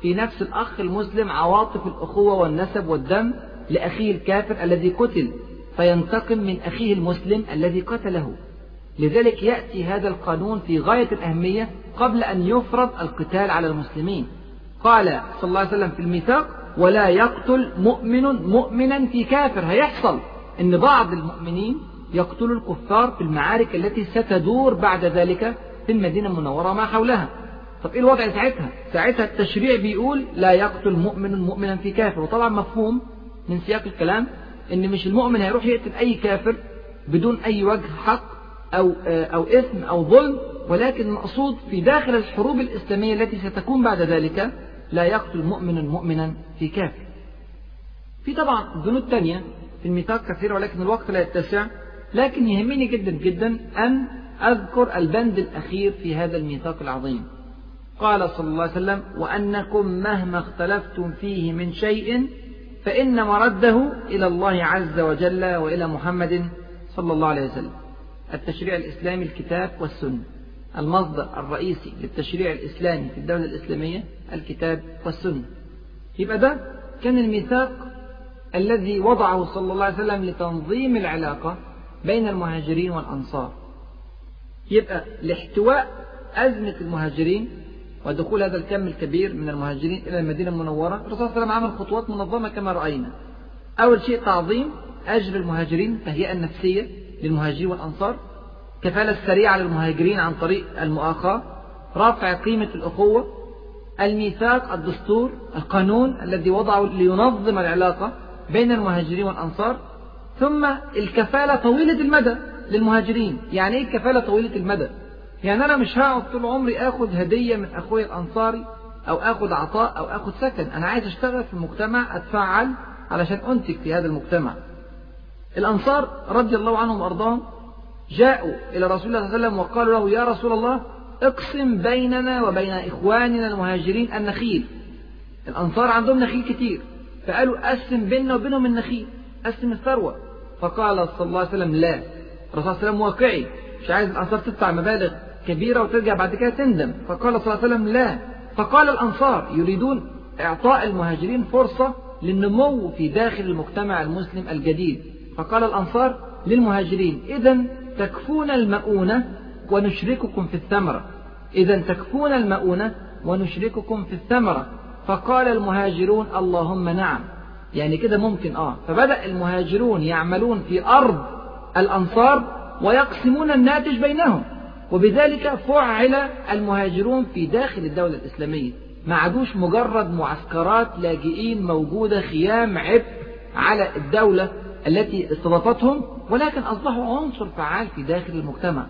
[SPEAKER 1] في نفس الأخ المسلم عواطف الأخوة والنسب والدم لأخيه الكافر الذي قتل فينتقم من أخيه المسلم الذي قتله لذلك يأتي هذا القانون في غاية الأهمية قبل أن يفرض القتال على المسلمين قال صلى الله عليه وسلم في الميثاق ولا يقتل مؤمن مؤمنا في كافر هيحصل أن بعض المؤمنين يقتلوا الكفار في المعارك التي ستدور بعد ذلك في المدينة المنورة ما حولها طب إيه الوضع ساعتها؟ ساعتها التشريع بيقول لا يقتل مؤمن مؤمنا في كافر وطبعا مفهوم من سياق الكلام ان مش المؤمن هيروح يقتل اي كافر بدون اي وجه حق أو, أو إثم أو ظلم ولكن المقصود في داخل الحروب الإسلامية التي ستكون بعد ذلك لا يقتل مؤمن مؤمنا في كافر في طبعا ذنوب تانية في الميثاق كثيرة ولكن الوقت لا يتسع لكن يهمني جدا جدا أن أذكر البند الأخير في هذا الميثاق العظيم قال صلى الله عليه وسلم وأنكم مهما اختلفتم فيه من شيء فإن مرده إلى الله عز وجل وإلى محمد صلى الله عليه وسلم التشريع الإسلامي الكتاب والسنة المصدر الرئيسي للتشريع الإسلامي في الدولة الإسلامية الكتاب والسنة يبقى ده كان الميثاق الذي وضعه صلى الله عليه وسلم لتنظيم العلاقة بين المهاجرين والأنصار يبقى لاحتواء أزمة المهاجرين ودخول هذا الكم الكبير من المهاجرين إلى المدينة المنورة الرسول صلى الله عليه وسلم عمل خطوات منظمة كما رأينا أول شيء تعظيم أجر المهاجرين تهيئة نفسية للمهاجرين والأنصار كفالة سريعة للمهاجرين عن طريق المؤاخاة رفع قيمة الأخوة الميثاق الدستور القانون الذي وضعه لينظم العلاقة بين المهاجرين والأنصار ثم الكفالة طويلة المدى للمهاجرين يعني إيه الكفالة طويلة المدى يعني أنا مش هقعد طول عمري اخذ هدية من أخويا الأنصاري أو اخذ عطاء أو اخذ سكن أنا عايز أشتغل في المجتمع أتفعل علشان أنتج في هذا المجتمع الأنصار رضي الله عنهم وأرضاهم جاءوا إلى رسول الله صلى الله عليه وسلم وقالوا له يا رسول الله اقسم بيننا وبين إخواننا المهاجرين النخيل الأنصار عندهم نخيل كتير فقالوا أقسم بيننا وبينهم النخيل أقسم الثروة فقال صلى الله عليه وسلم لا الرسول صلى الله عليه وسلم واقعي مش عايز الأنصار تدفع مبالغ كبيرة وترجع بعد كده تندم فقال صلى الله عليه وسلم لا فقال الأنصار يريدون إعطاء المهاجرين فرصة للنمو في داخل المجتمع المسلم الجديد فقال الأنصار للمهاجرين إذا تكفون المؤونة ونشرككم في الثمرة إذا تكفون المؤونة ونشرككم في الثمرة فقال المهاجرون اللهم نعم يعني كده ممكن آه فبدأ المهاجرون يعملون في أرض الأنصار ويقسمون الناتج بينهم وبذلك فعل المهاجرون في داخل الدولة الإسلامية ما عادوش مجرد معسكرات لاجئين موجودة خيام عبء على الدولة التي استضافتهم ولكن أصبحوا عنصر فعال في داخل المجتمع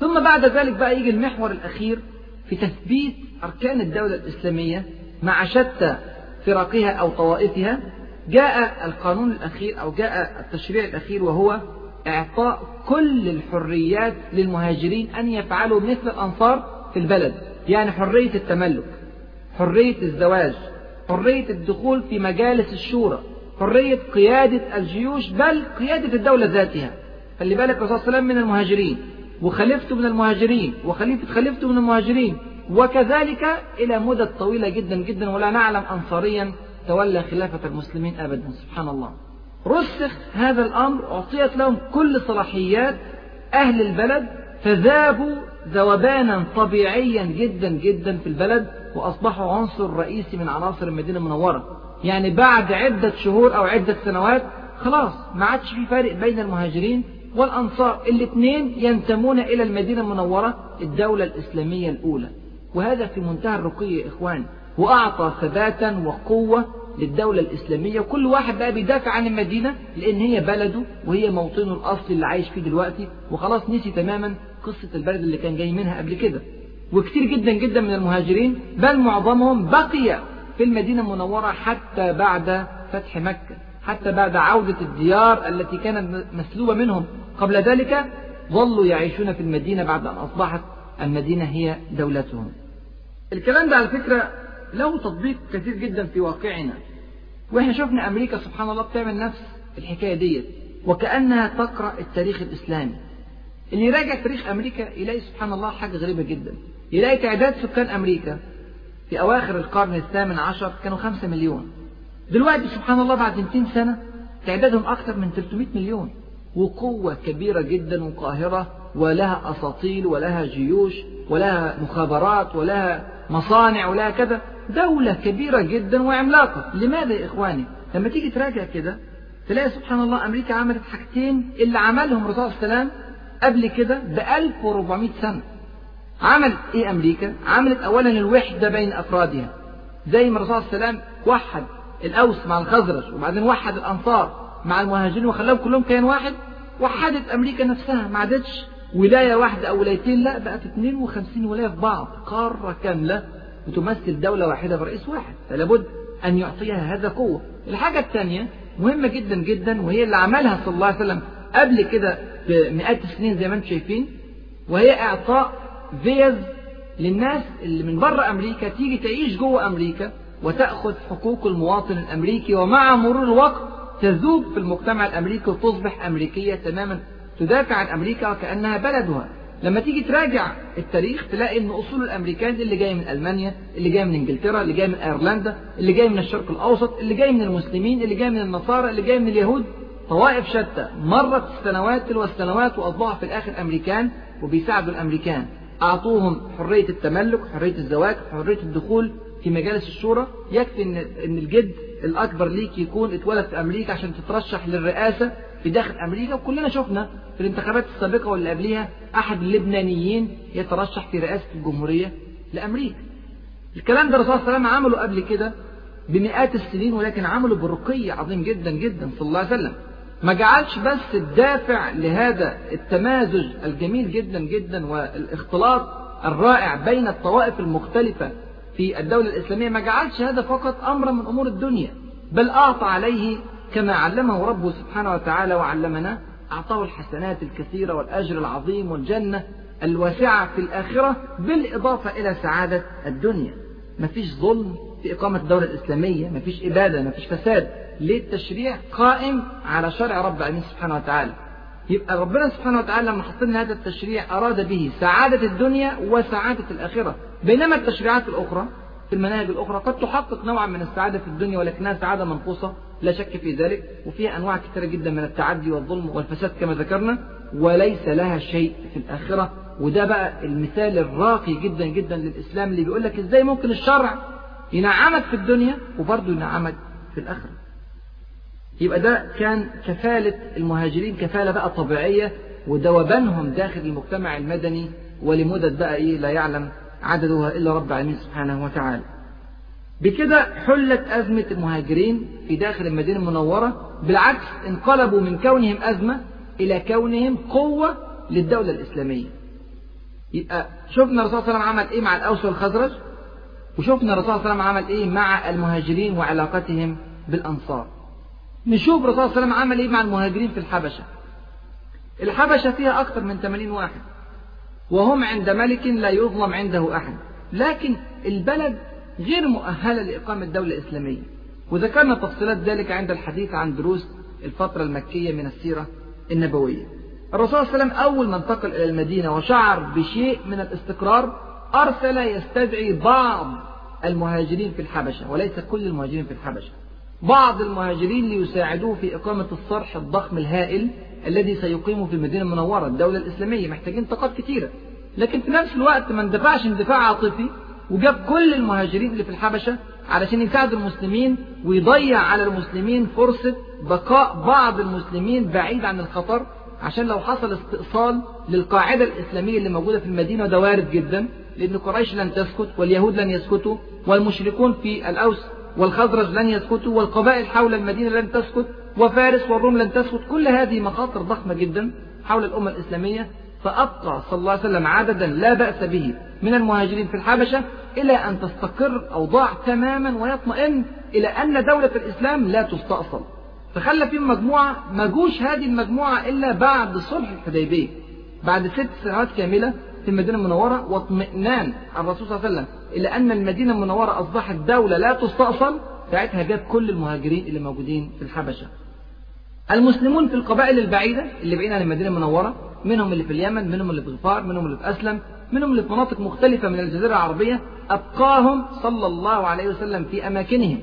[SPEAKER 1] ثم بعد ذلك بقى يجي المحور الأخير في تثبيت أركان الدولة الإسلامية مع شتى فرقها أو طوائفها جاء القانون الأخير أو جاء التشريع الأخير وهو إعطاء كل الحريات للمهاجرين أن يفعلوا مثل الأنصار في البلد يعني حرية التملك حرية الزواج حرية الدخول في مجالس الشورى حرية قيادة الجيوش بل قيادة الدولة ذاتها خلي بالك الرسول صلى الله عليه وسلم من المهاجرين وخليفته من المهاجرين وخليفة خليفته من المهاجرين وكذلك إلى مدة طويلة جدا جدا ولا نعلم أنصاريا تولى خلافة المسلمين أبدا سبحان الله رسخ هذا الأمر أعطيت لهم كل صلاحيات أهل البلد فذابوا ذوبانا طبيعيا جدا جدا في البلد وأصبحوا عنصر رئيسي من عناصر المدينة المنورة يعني بعد عدة شهور أو عدة سنوات خلاص ما عادش في فارق بين المهاجرين والأنصار الاثنين ينتمون إلى المدينة المنورة الدولة الإسلامية الأولى وهذا في منتهى الرقي يا إخوان وأعطى ثباتا وقوة للدولة الإسلامية كل واحد بقى بيدافع عن المدينة لأن هي بلده وهي موطنه الأصلي اللي عايش فيه دلوقتي وخلاص نسي تماما قصة البلد اللي كان جاي منها قبل كده وكتير جدا جدا من المهاجرين بل معظمهم بقي في المدينة المنورة حتى بعد فتح مكة حتى بعد عودة الديار التي كانت مسلوبة منهم قبل ذلك ظلوا يعيشون في المدينة بعد أن أصبحت المدينة هي دولتهم الكلام ده على فكرة له تطبيق كثير جدا في واقعنا واحنا شفنا أمريكا سبحان الله بتعمل نفس الحكاية ديت وكأنها تقرأ التاريخ الإسلامي اللي يراجع تاريخ أمريكا يلاقي سبحان الله حاجة غريبة جدا يلاقي تعداد سكان أمريكا في أواخر القرن الثامن عشر كانوا 5 مليون دلوقتي سبحان الله بعد 200 سنة تعدادهم أكثر من 300 مليون وقوة كبيرة جدا وقاهرة ولها أساطيل ولها جيوش ولها مخابرات ولها مصانع ولها كذا دولة كبيرة جدا وعملاقة لماذا يا إخواني لما تيجي تراجع كده تلاقي سبحان الله أمريكا عملت حاجتين اللي عملهم الرسول الله عليه قبل كده ب 1400 سنة عملت ايه امريكا عملت اولا الوحدة بين افرادها زي ما الرسول صلى الله عليه وسلم وحد الاوس مع الخزرج وبعدين وحد الانصار مع المهاجرين وخلاهم كلهم كيان واحد وحدت امريكا نفسها ما عادتش ولايه واحده او ولايتين لا بقت 52 ولايه في بعض قاره كامله وتمثل دوله واحده برئيس واحد فلا بد ان يعطيها هذا قوه الحاجه الثانيه مهمه جدا جدا وهي اللي عملها صلى الله عليه وسلم قبل كده بمئات السنين زي ما انتم شايفين وهي اعطاء فيز للناس اللي من بره أمريكا تيجي تعيش جوه أمريكا وتأخذ حقوق المواطن الأمريكي ومع مرور الوقت تذوب في المجتمع الأمريكي وتصبح أمريكية تماما تدافع عن أمريكا وكأنها بلدها لما تيجي تراجع التاريخ تلاقي ان اصول الامريكان اللي جاي من المانيا اللي جاي من انجلترا اللي جاي من ايرلندا اللي جاي من الشرق الاوسط اللي جاي من المسلمين اللي جاي من النصارى اللي جاي من اليهود طوائف شتى مرت السنوات والسنوات السنوات واصبحوا في الاخر امريكان وبيساعدوا الامريكان أعطوهم حرية التملك حرية الزواج حرية الدخول في مجالس الشورى يكفي إن إن الجد الأكبر ليك يكون اتولد في أمريكا عشان تترشح للرئاسة في داخل أمريكا وكلنا شفنا في الانتخابات السابقة واللي قبليها أحد اللبنانيين يترشح في رئاسة الجمهورية لأمريكا الكلام ده الرسول صلى الله عليه وسلم عمله قبل كده بمئات السنين ولكن عمله برقي عظيم جدا جدا صلى الله عليه وسلم ما جعلش بس الدافع لهذا التمازج الجميل جدا جدا والاختلاط الرائع بين الطوائف المختلفة في الدولة الإسلامية ما جعلش هذا فقط أمرا من أمور الدنيا بل أعطى عليه كما علمه ربه سبحانه وتعالى وعلمنا أعطاه الحسنات الكثيرة والأجر العظيم والجنة الواسعة في الآخرة بالإضافة إلى سعادة الدنيا مفيش ظلم في إقامة الدولة الإسلامية مفيش إبادة مفيش فساد للتشريع قائم على شرع رب العالمين سبحانه وتعالى يبقى ربنا سبحانه وتعالى لما حط لنا هذا التشريع أراد به سعادة الدنيا وسعادة الآخرة بينما التشريعات الأخرى في المناهج الأخرى قد تحقق نوعا من السعادة في الدنيا ولكنها سعادة منقوصة لا شك في ذلك وفيها أنواع كثيرة جدا من التعدي والظلم والفساد كما ذكرنا وليس لها شيء في الآخرة وده بقى المثال الراقي جدا جدا للإسلام اللي بيقول لك إزاي ممكن الشرع ينعمك في الدنيا وبرضه ينعمك في الآخرة يبقى ده كان كفالة المهاجرين كفالة بقى طبيعية ودوبانهم داخل المجتمع المدني ولمدد بقى إيه لا يعلم عددها إلا رب العالمين سبحانه وتعالى بكده حلت أزمة المهاجرين في داخل المدينة المنورة بالعكس انقلبوا من كونهم أزمة إلى كونهم قوة للدولة الإسلامية يبقى شفنا الرسول صلى الله عليه وسلم عمل إيه مع الأوس والخزرج وشفنا الرسول صلى الله عليه وسلم عمل إيه مع المهاجرين وعلاقتهم بالأنصار نشوف الرسول صلى الله عليه وسلم عمل إيه مع المهاجرين في الحبشة الحبشة فيها أكثر من 80 واحد وهم عند ملك لا يظلم عنده أحد لكن البلد غير مؤهلة لإقامة دولة إسلامية وذكرنا تفصيلات ذلك عند الحديث عن دروس الفترة المكية من السيرة النبوية الرسول صلى الله عليه وسلم أول ما انتقل إلى المدينة وشعر بشيء من الاستقرار أرسل يستدعي بعض المهاجرين في الحبشة وليس كل المهاجرين في الحبشة بعض المهاجرين ليساعدوه في إقامة الصرح الضخم الهائل الذي سيقيمه في المدينة المنورة الدولة الإسلامية محتاجين طاقات كتيرة لكن في نفس الوقت ما اندفعش اندفاع عاطفي وجاب كل المهاجرين اللي في الحبشة علشان يساعد المسلمين ويضيع على المسلمين فرصة بقاء بعض المسلمين بعيد عن الخطر عشان لو حصل استئصال للقاعدة الإسلامية اللي موجودة في المدينة ده وارد جدا لأن قريش لن تسكت واليهود لن يسكتوا والمشركون في الأوس والخزرج لن يسكتوا والقبائل حول المدينة لن تسكت وفارس والروم لن تسكت كل هذه مخاطر ضخمة جدا حول الأمة الإسلامية فأبقى صلى الله عليه وسلم عددا لا بأس به من المهاجرين في الحبشة إلى أن تستقر أوضاع تماما ويطمئن إلى أن دولة الإسلام لا تستأصل فخلى فيهم مجموعة ما جوش هذه المجموعة إلا بعد صلح الحديبية بعد ست سنوات كاملة في المدينة المنورة واطمئنان الرسول صلى الله عليه وسلم إلى أن المدينة المنورة أصبحت دولة لا تستأصل ساعتها جاب كل المهاجرين اللي موجودين في الحبشة المسلمون في القبائل البعيدة اللي بعيدة عن المدينة المنورة منهم اللي في اليمن منهم اللي في غفار منهم اللي في أسلم منهم اللي في مناطق مختلفة من الجزيرة العربية أبقاهم صلى الله عليه وسلم في أماكنهم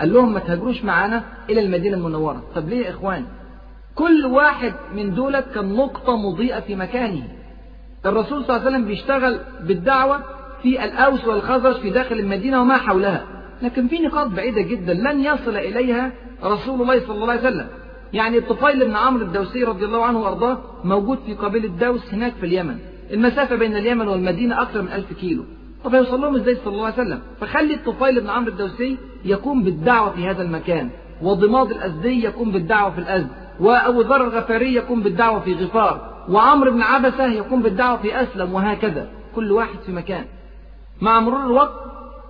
[SPEAKER 1] قال لهم ما تهاجروش معانا إلى المدينة المنورة طب ليه يا إخوان كل واحد من دولت كان نقطة مضيئة في مكانه الرسول صلى الله عليه وسلم بيشتغل بالدعوة في الأوس والخزرج في داخل المدينة وما حولها لكن في نقاط بعيدة جدا لن يصل إليها رسول الله صلى الله عليه وسلم يعني الطفيل بن عمرو الدوسي رضي الله عنه وأرضاه موجود في قبيلة دوس هناك في اليمن المسافة بين اليمن والمدينة أكثر من ألف كيلو طب هيوصل لهم ازاي صلى الله عليه وسلم فخلي الطفيل بن عمرو الدوسي يقوم بالدعوة في هذا المكان وضماد الأزدي يقوم بالدعوة في الأزد وأبو ذر الغفاري يقوم بالدعوة في غفار وعمرو بن عبسة يقوم بالدعوة في أسلم وهكذا كل واحد في مكان مع مرور الوقت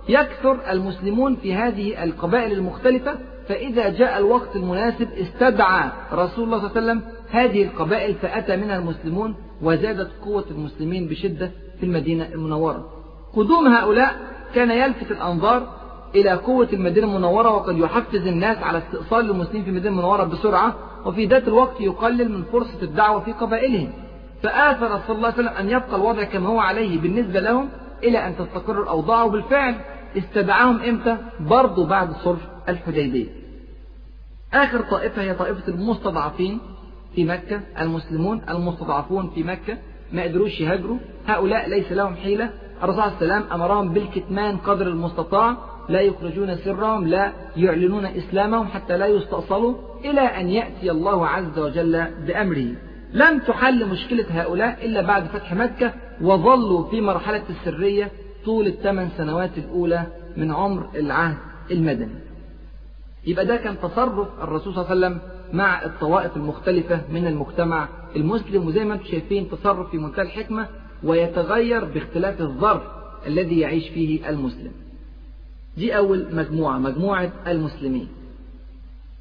[SPEAKER 1] يكثر المسلمون في هذه القبائل المختلفة فإذا جاء الوقت المناسب استدعى رسول الله صلى الله عليه وسلم هذه القبائل فأتى منها المسلمون وزادت قوة المسلمين بشدة في المدينة المنورة قدوم هؤلاء كان يلفت الأنظار إلى قوة المدينة المنورة وقد يحفز الناس على استئصال المسلمين في المدينة المنورة بسرعة وفي ذات الوقت يقلل من فرصة الدعوة في قبائلهم فآثر صلى الله عليه وسلم أن يبقى الوضع كما هو عليه بالنسبة لهم إلى أن تستقر الأوضاع وبالفعل استدعاهم إمتى برضه بعد صلح الحديبية آخر طائفة هي طائفة المستضعفين في مكة المسلمون المستضعفون في مكة ما قدروش يهاجروا هؤلاء ليس لهم حيلة الرسول صلى الله عليه وسلم أمرهم بالكتمان قدر المستطاع لا يخرجون سرهم لا يعلنون إسلامهم حتى لا يستأصلوا إلى أن يأتي الله عز وجل بأمره لم تحل مشكلة هؤلاء إلا بعد فتح مكة وظلوا في مرحلة السرية طول الثمان سنوات الأولى من عمر العهد المدني يبقى ده كان تصرف الرسول صلى الله عليه وسلم مع الطوائف المختلفة من المجتمع المسلم وزي ما انتم شايفين تصرف في منتهى الحكمة ويتغير باختلاف الظرف الذي يعيش فيه المسلم دي أول مجموعة مجموعة المسلمين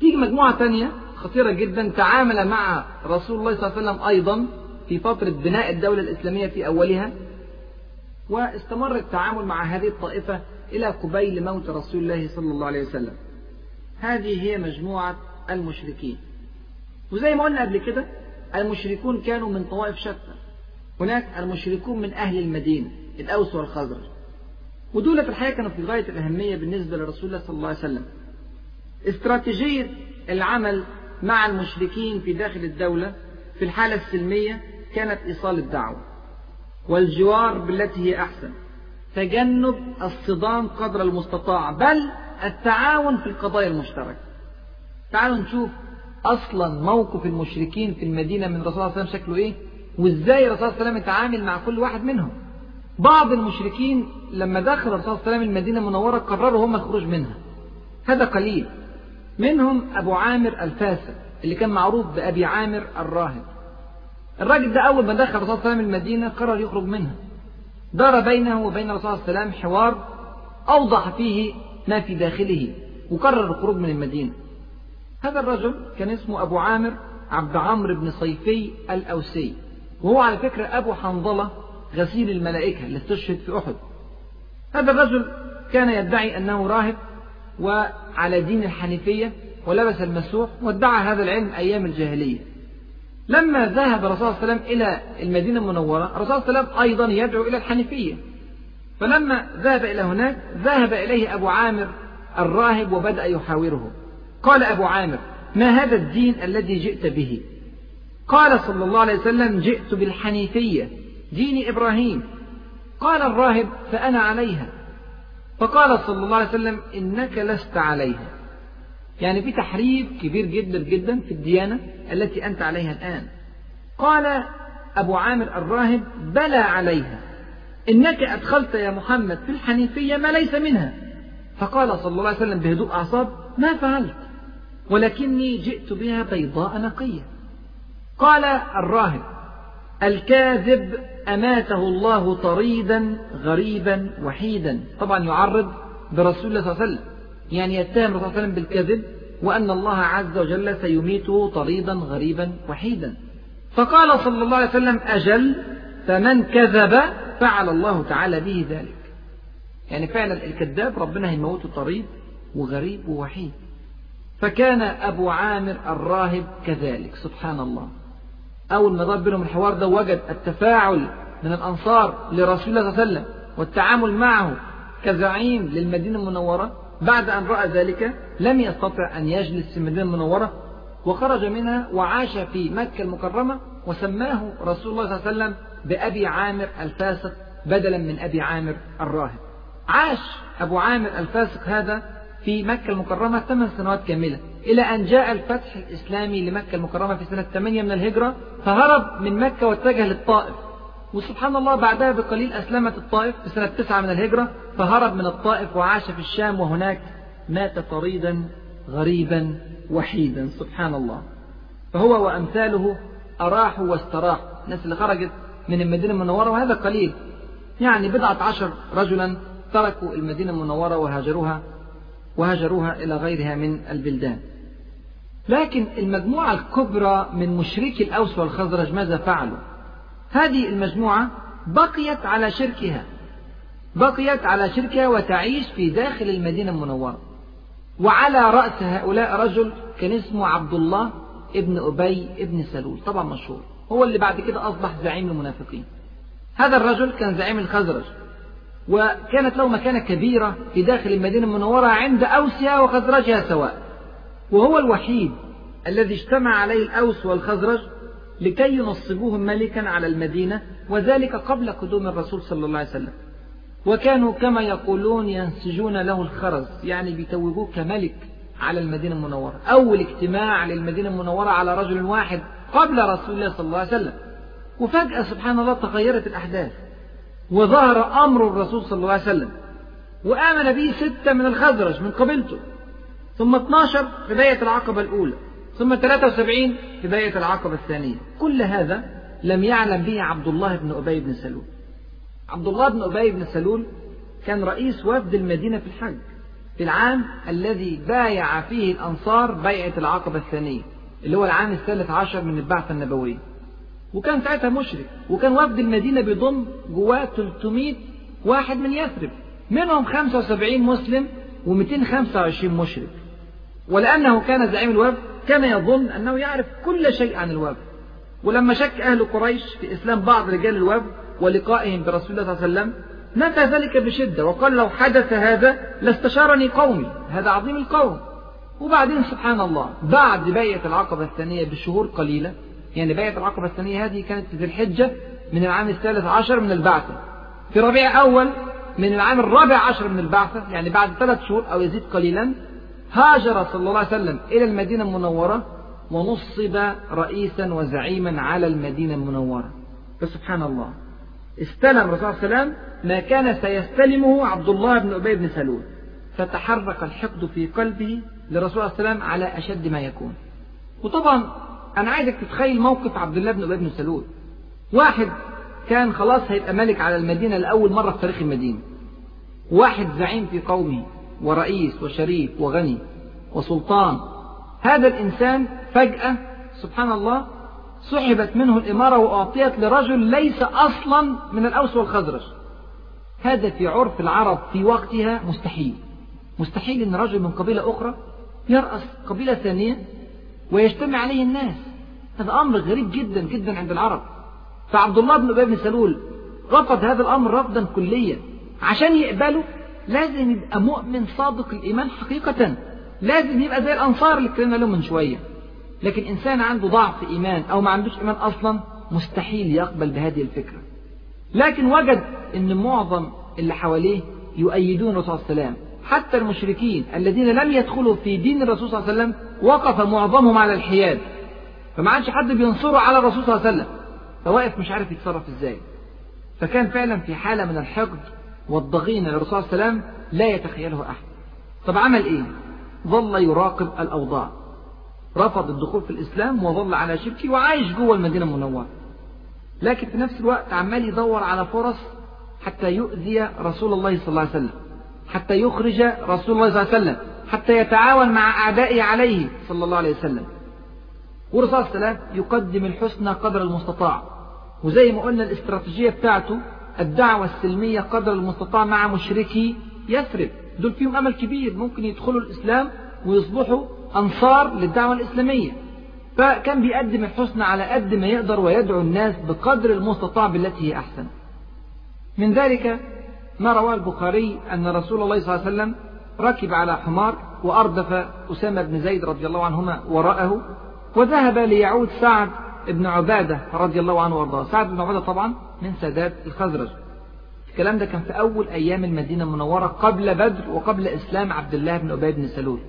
[SPEAKER 1] تيجي مجموعة تانية خطيرة جدا تعامل مع رسول الله صلى الله عليه وسلم أيضا في فترة بناء الدولة الإسلامية في أولها واستمر التعامل مع هذه الطائفة إلى قبيل موت رسول الله صلى الله عليه وسلم هذه هي مجموعة المشركين وزي ما قلنا قبل كده المشركون كانوا من طوائف شتى هناك المشركون من أهل المدينة الأوس والخزرج ودولة الحقيقة كانت في غاية الأهمية بالنسبة لرسول الله صلى الله عليه وسلم استراتيجية العمل مع المشركين في داخل الدولة في الحالة السلمية كانت إيصال الدعوة والجوار بالتي هي أحسن تجنب الصدام قدر المستطاع بل التعاون في القضايا المشتركة تعالوا نشوف أصلا موقف المشركين في المدينة من الرسول صلى الله عليه وسلم شكله إيه وإزاي الرسول صلى الله عليه وسلم يتعامل مع كل واحد منهم بعض المشركين لما دخل الرسول صلى الله عليه وسلم المدينة المنورة قرروا هم الخروج منها هذا قليل منهم أبو عامر الفاسد اللي كان معروف بأبي عامر الراهب الراجل ده أول ما دخل الرسول صلى الله عليه وسلم المدينة قرر يخرج منها دار بينه وبين الرسول صلى الله عليه وسلم حوار أوضح فيه ما في داخله وقرر الخروج من المدينة هذا الرجل كان اسمه أبو عامر عبد عمرو بن صيفي الأوسي وهو على فكرة أبو حنظلة غسيل الملائكة اللي استشهد في أحد هذا الرجل كان يدعي أنه راهب وعلى دين الحنيفية ولبس المسوح وادعى هذا العلم أيام الجاهلية لما ذهب الرسول صلى الله عليه وسلم إلى المدينة المنورة الرسول صلى الله عليه وسلم أيضا يدعو إلى الحنيفية فلما ذهب إلى هناك ذهب إليه أبو عامر الراهب وبدأ يحاوره قال أبو عامر ما هذا الدين الذي جئت به قال صلى الله عليه وسلم جئت بالحنيفية دين إبراهيم قال الراهب فأنا عليها فقال صلى الله عليه وسلم إنك لست عليها يعني في تحريف كبير جدا جدا في الديانة التي أنت عليها الآن قال أبو عامر الراهب بلى عليها إنك أدخلت يا محمد في الحنيفية ما ليس منها فقال صلى الله عليه وسلم بهدوء أعصاب ما فعلت ولكني جئت بها بيضاء نقية قال الراهب الكاذب أماته الله طريدا غريبا وحيدا طبعا يعرض برسول الله صلى الله عليه وسلم يعني يتهم الرسول صلى الله عليه وسلم بالكذب وأن الله عز وجل سيميته طريدا غريبا وحيدا فقال صلى الله عليه وسلم أجل فمن كذب فعل الله تعالى به ذلك يعني فعلا الكذاب ربنا هيموته طريد وغريب ووحيد فكان أبو عامر الراهب كذلك سبحان الله أول ما دار بينهم الحوار ده وجد التفاعل من الأنصار لرسول الله صلى الله عليه وسلم والتعامل معه كزعيم للمدينة المنورة بعد أن رأى ذلك لم يستطع أن يجلس في المدينة المنورة وخرج منها وعاش في مكة المكرمة وسماه رسول الله صلى الله عليه وسلم بأبي عامر الفاسق بدلا من أبي عامر الراهب عاش أبو عامر الفاسق هذا في مكة المكرمة ثمان سنوات كاملة إلى أن جاء الفتح الإسلامي لمكة المكرمة في سنة 8 من الهجرة فهرب من مكة واتجه للطائف وسبحان الله بعدها بقليل أسلمت الطائف في سنة 9 من الهجرة فهرب من الطائف وعاش في الشام وهناك مات طريدا غريبا وحيدا سبحان الله فهو وأمثاله أراحوا واستراحوا الناس اللي خرجت من المدينة المنورة وهذا قليل يعني بضعة عشر رجلا تركوا المدينة المنورة وهاجروها وهاجروها إلى غيرها من البلدان لكن المجموعة الكبرى من مشركي الأوس والخزرج ماذا فعلوا هذه المجموعة بقيت على شركها بقيت على شركها وتعيش في داخل المدينة المنورة وعلى رأس هؤلاء رجل كان اسمه عبد الله ابن أبي ابن سلول طبعا مشهور هو اللي بعد كده أصبح زعيم المنافقين هذا الرجل كان زعيم الخزرج وكانت له مكانة كبيرة في داخل المدينة المنورة عند أوسها وخزرجها سواء وهو الوحيد الذي اجتمع عليه الأوس والخزرج لكي ينصبوهم ملكا على المدينة وذلك قبل قدوم الرسول صلى الله عليه وسلم وكانوا كما يقولون ينسجون له الخرز يعني بيتوجوه كملك على المدينة المنورة أول اجتماع للمدينة المنورة على رجل واحد قبل رسول الله صلى الله عليه وسلم وفجأة سبحان الله تغيرت الأحداث وظهر أمر الرسول صلى الله عليه وسلم وآمن به ستة من الخزرج من قبيلته ثم 12 بداية العقبة الأولى ثم 73 بداية العقبة الثانية كل هذا لم يعلم به عبد الله بن أبي بن سلول عبد الله بن أبي بن سلول كان رئيس وفد المدينة في الحج في العام الذي بايع فيه الأنصار بيعة العقبة الثانية اللي هو العام الثالث عشر من البعثة النبوية وكان ساعتها مشرك وكان وفد المدينة بيضم جواه 300 واحد من يثرب منهم 75 مسلم و225 مشرك ولأنه كان زعيم الوفد كان يظن أنه يعرف كل شيء عن الوفد ولما شك أهل قريش في إسلام بعض رجال الوفد ولقائهم برسول الله صلى الله عليه وسلم نفى ذلك بشدة وقال لو حدث هذا لاستشارني قومي هذا عظيم القوم وبعدين سبحان الله بعد بيعة العقبة الثانية بشهور قليلة يعني بيعة العقبة الثانية هذه كانت في الحجة من العام الثالث عشر من البعثة في ربيع أول من العام الرابع عشر من البعثة يعني بعد ثلاث شهور أو يزيد قليلا هاجر صلى الله عليه وسلم إلى المدينة المنورة ونصب رئيسا وزعيما على المدينة المنورة فسبحان الله استلم رسول الله صلى الله عليه وسلم ما كان سيستلمه عبد الله بن أبي بن سلول فتحرك الحقد في قلبه لرسول الله صلى الله عليه وسلم على أشد ما يكون وطبعا أنا عايزك تتخيل موقف عبد الله بن أبي بن سلول واحد كان خلاص هيبقى ملك على المدينة لأول مرة في تاريخ المدينة واحد زعيم في قومه ورئيس وشريف وغني وسلطان هذا الإنسان فجأة سبحان الله سحبت منه الإمارة وأعطيت لرجل ليس أصلا من الأوس والخزرج هذا في عرف العرب في وقتها مستحيل مستحيل أن رجل من قبيلة أخرى يرأس قبيلة ثانية ويجتمع عليه الناس هذا أمر غريب جدا جدا عند العرب فعبد الله بن أبي بن سلول رفض هذا الأمر رفضا كليا عشان يقبله لازم يبقى مؤمن صادق الإيمان حقيقة لازم يبقى زي الأنصار اللي اتكلمنا لهم من شوية لكن إنسان عنده ضعف إيمان أو ما عندوش إيمان أصلا مستحيل يقبل بهذه الفكرة لكن وجد أن معظم اللي حواليه يؤيدون الرسول صلى الله عليه وسلم حتى المشركين الذين لم يدخلوا في دين الرسول صلى الله عليه وسلم وقف معظمهم على الحياد فما عادش حد بينصره على الرسول صلى الله عليه وسلم فواقف مش عارف يتصرف ازاي فكان فعلا في حالة من الحقد والضغين للرسول صلى الله عليه وسلم لا يتخيله أحد طب عمل إيه ظل يراقب الأوضاع رفض الدخول في الإسلام وظل على شبكه وعايش جوه المدينة المنورة لكن في نفس الوقت عمال يدور على فرص حتى يؤذي رسول الله صلى الله عليه وسلم حتى يخرج رسول الله صلى الله عليه وسلم حتى يتعاون مع أعدائه عليه صلى الله عليه وسلم والرسول صلى الله عليه وسلم يقدم الحسنى قدر المستطاع وزي ما قلنا الاستراتيجية بتاعته الدعوة السلمية قدر المستطاع مع مشركي يثرب دول فيهم أمل كبير ممكن يدخلوا الإسلام ويصبحوا أنصار للدعوة الإسلامية فكان بيقدم الحسن على قد ما يقدر ويدعو الناس بقدر المستطاع بالتي هي أحسن من ذلك ما رواه البخاري أن رسول الله صلى الله عليه وسلم ركب على حمار وأردف أسامة بن زيد رضي الله عنهما وراءه وذهب ليعود سعد ابن عبادة رضي الله عنه وارضاه سعد بن عبادة طبعا من سادات الخزرج الكلام ده كان في أول أيام المدينة المنورة قبل بدر وقبل إسلام عبد الله بن أبي بن سلول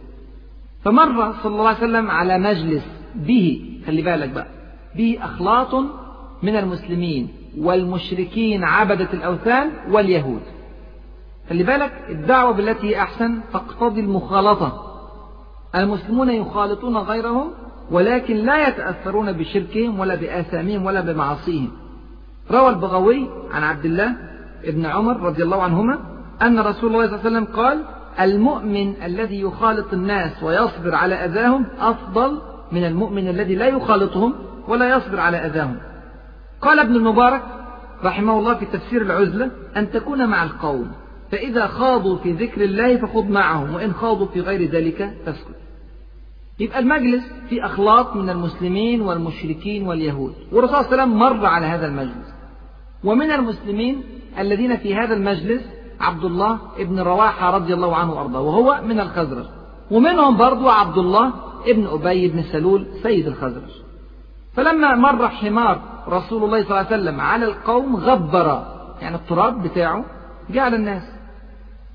[SPEAKER 1] فمر صلى الله عليه وسلم على مجلس به خلي بالك بقى به أخلاط من المسلمين والمشركين عبدة الأوثان واليهود خلي بالك الدعوة بالتي هي أحسن تقتضي المخالطة المسلمون يخالطون غيرهم ولكن لا يتأثرون بشركهم ولا بآثامهم ولا بمعاصيهم روى البغوي عن عبد الله ابن عمر رضي الله عنهما أن رسول الله صلى الله عليه وسلم قال المؤمن الذي يخالط الناس ويصبر على أذاهم أفضل من المؤمن الذي لا يخالطهم ولا يصبر على أذاهم قال ابن المبارك رحمه الله في تفسير العزلة أن تكون مع القوم فإذا خاضوا في ذكر الله فخذ معهم وإن خاضوا في غير ذلك فاسكت يبقى المجلس فيه أخلاط من المسلمين والمشركين واليهود والرسول صلى الله عليه وسلم مر على هذا المجلس ومن المسلمين الذين في هذا المجلس عبد الله ابن رواحة رضي الله عنه وأرضاه وهو من الخزرج ومنهم برضو عبد الله ابن أبي بن سلول سيد الخزرج فلما مر حمار رسول الله صلى الله عليه وسلم على القوم غبر يعني التراب بتاعه جعل الناس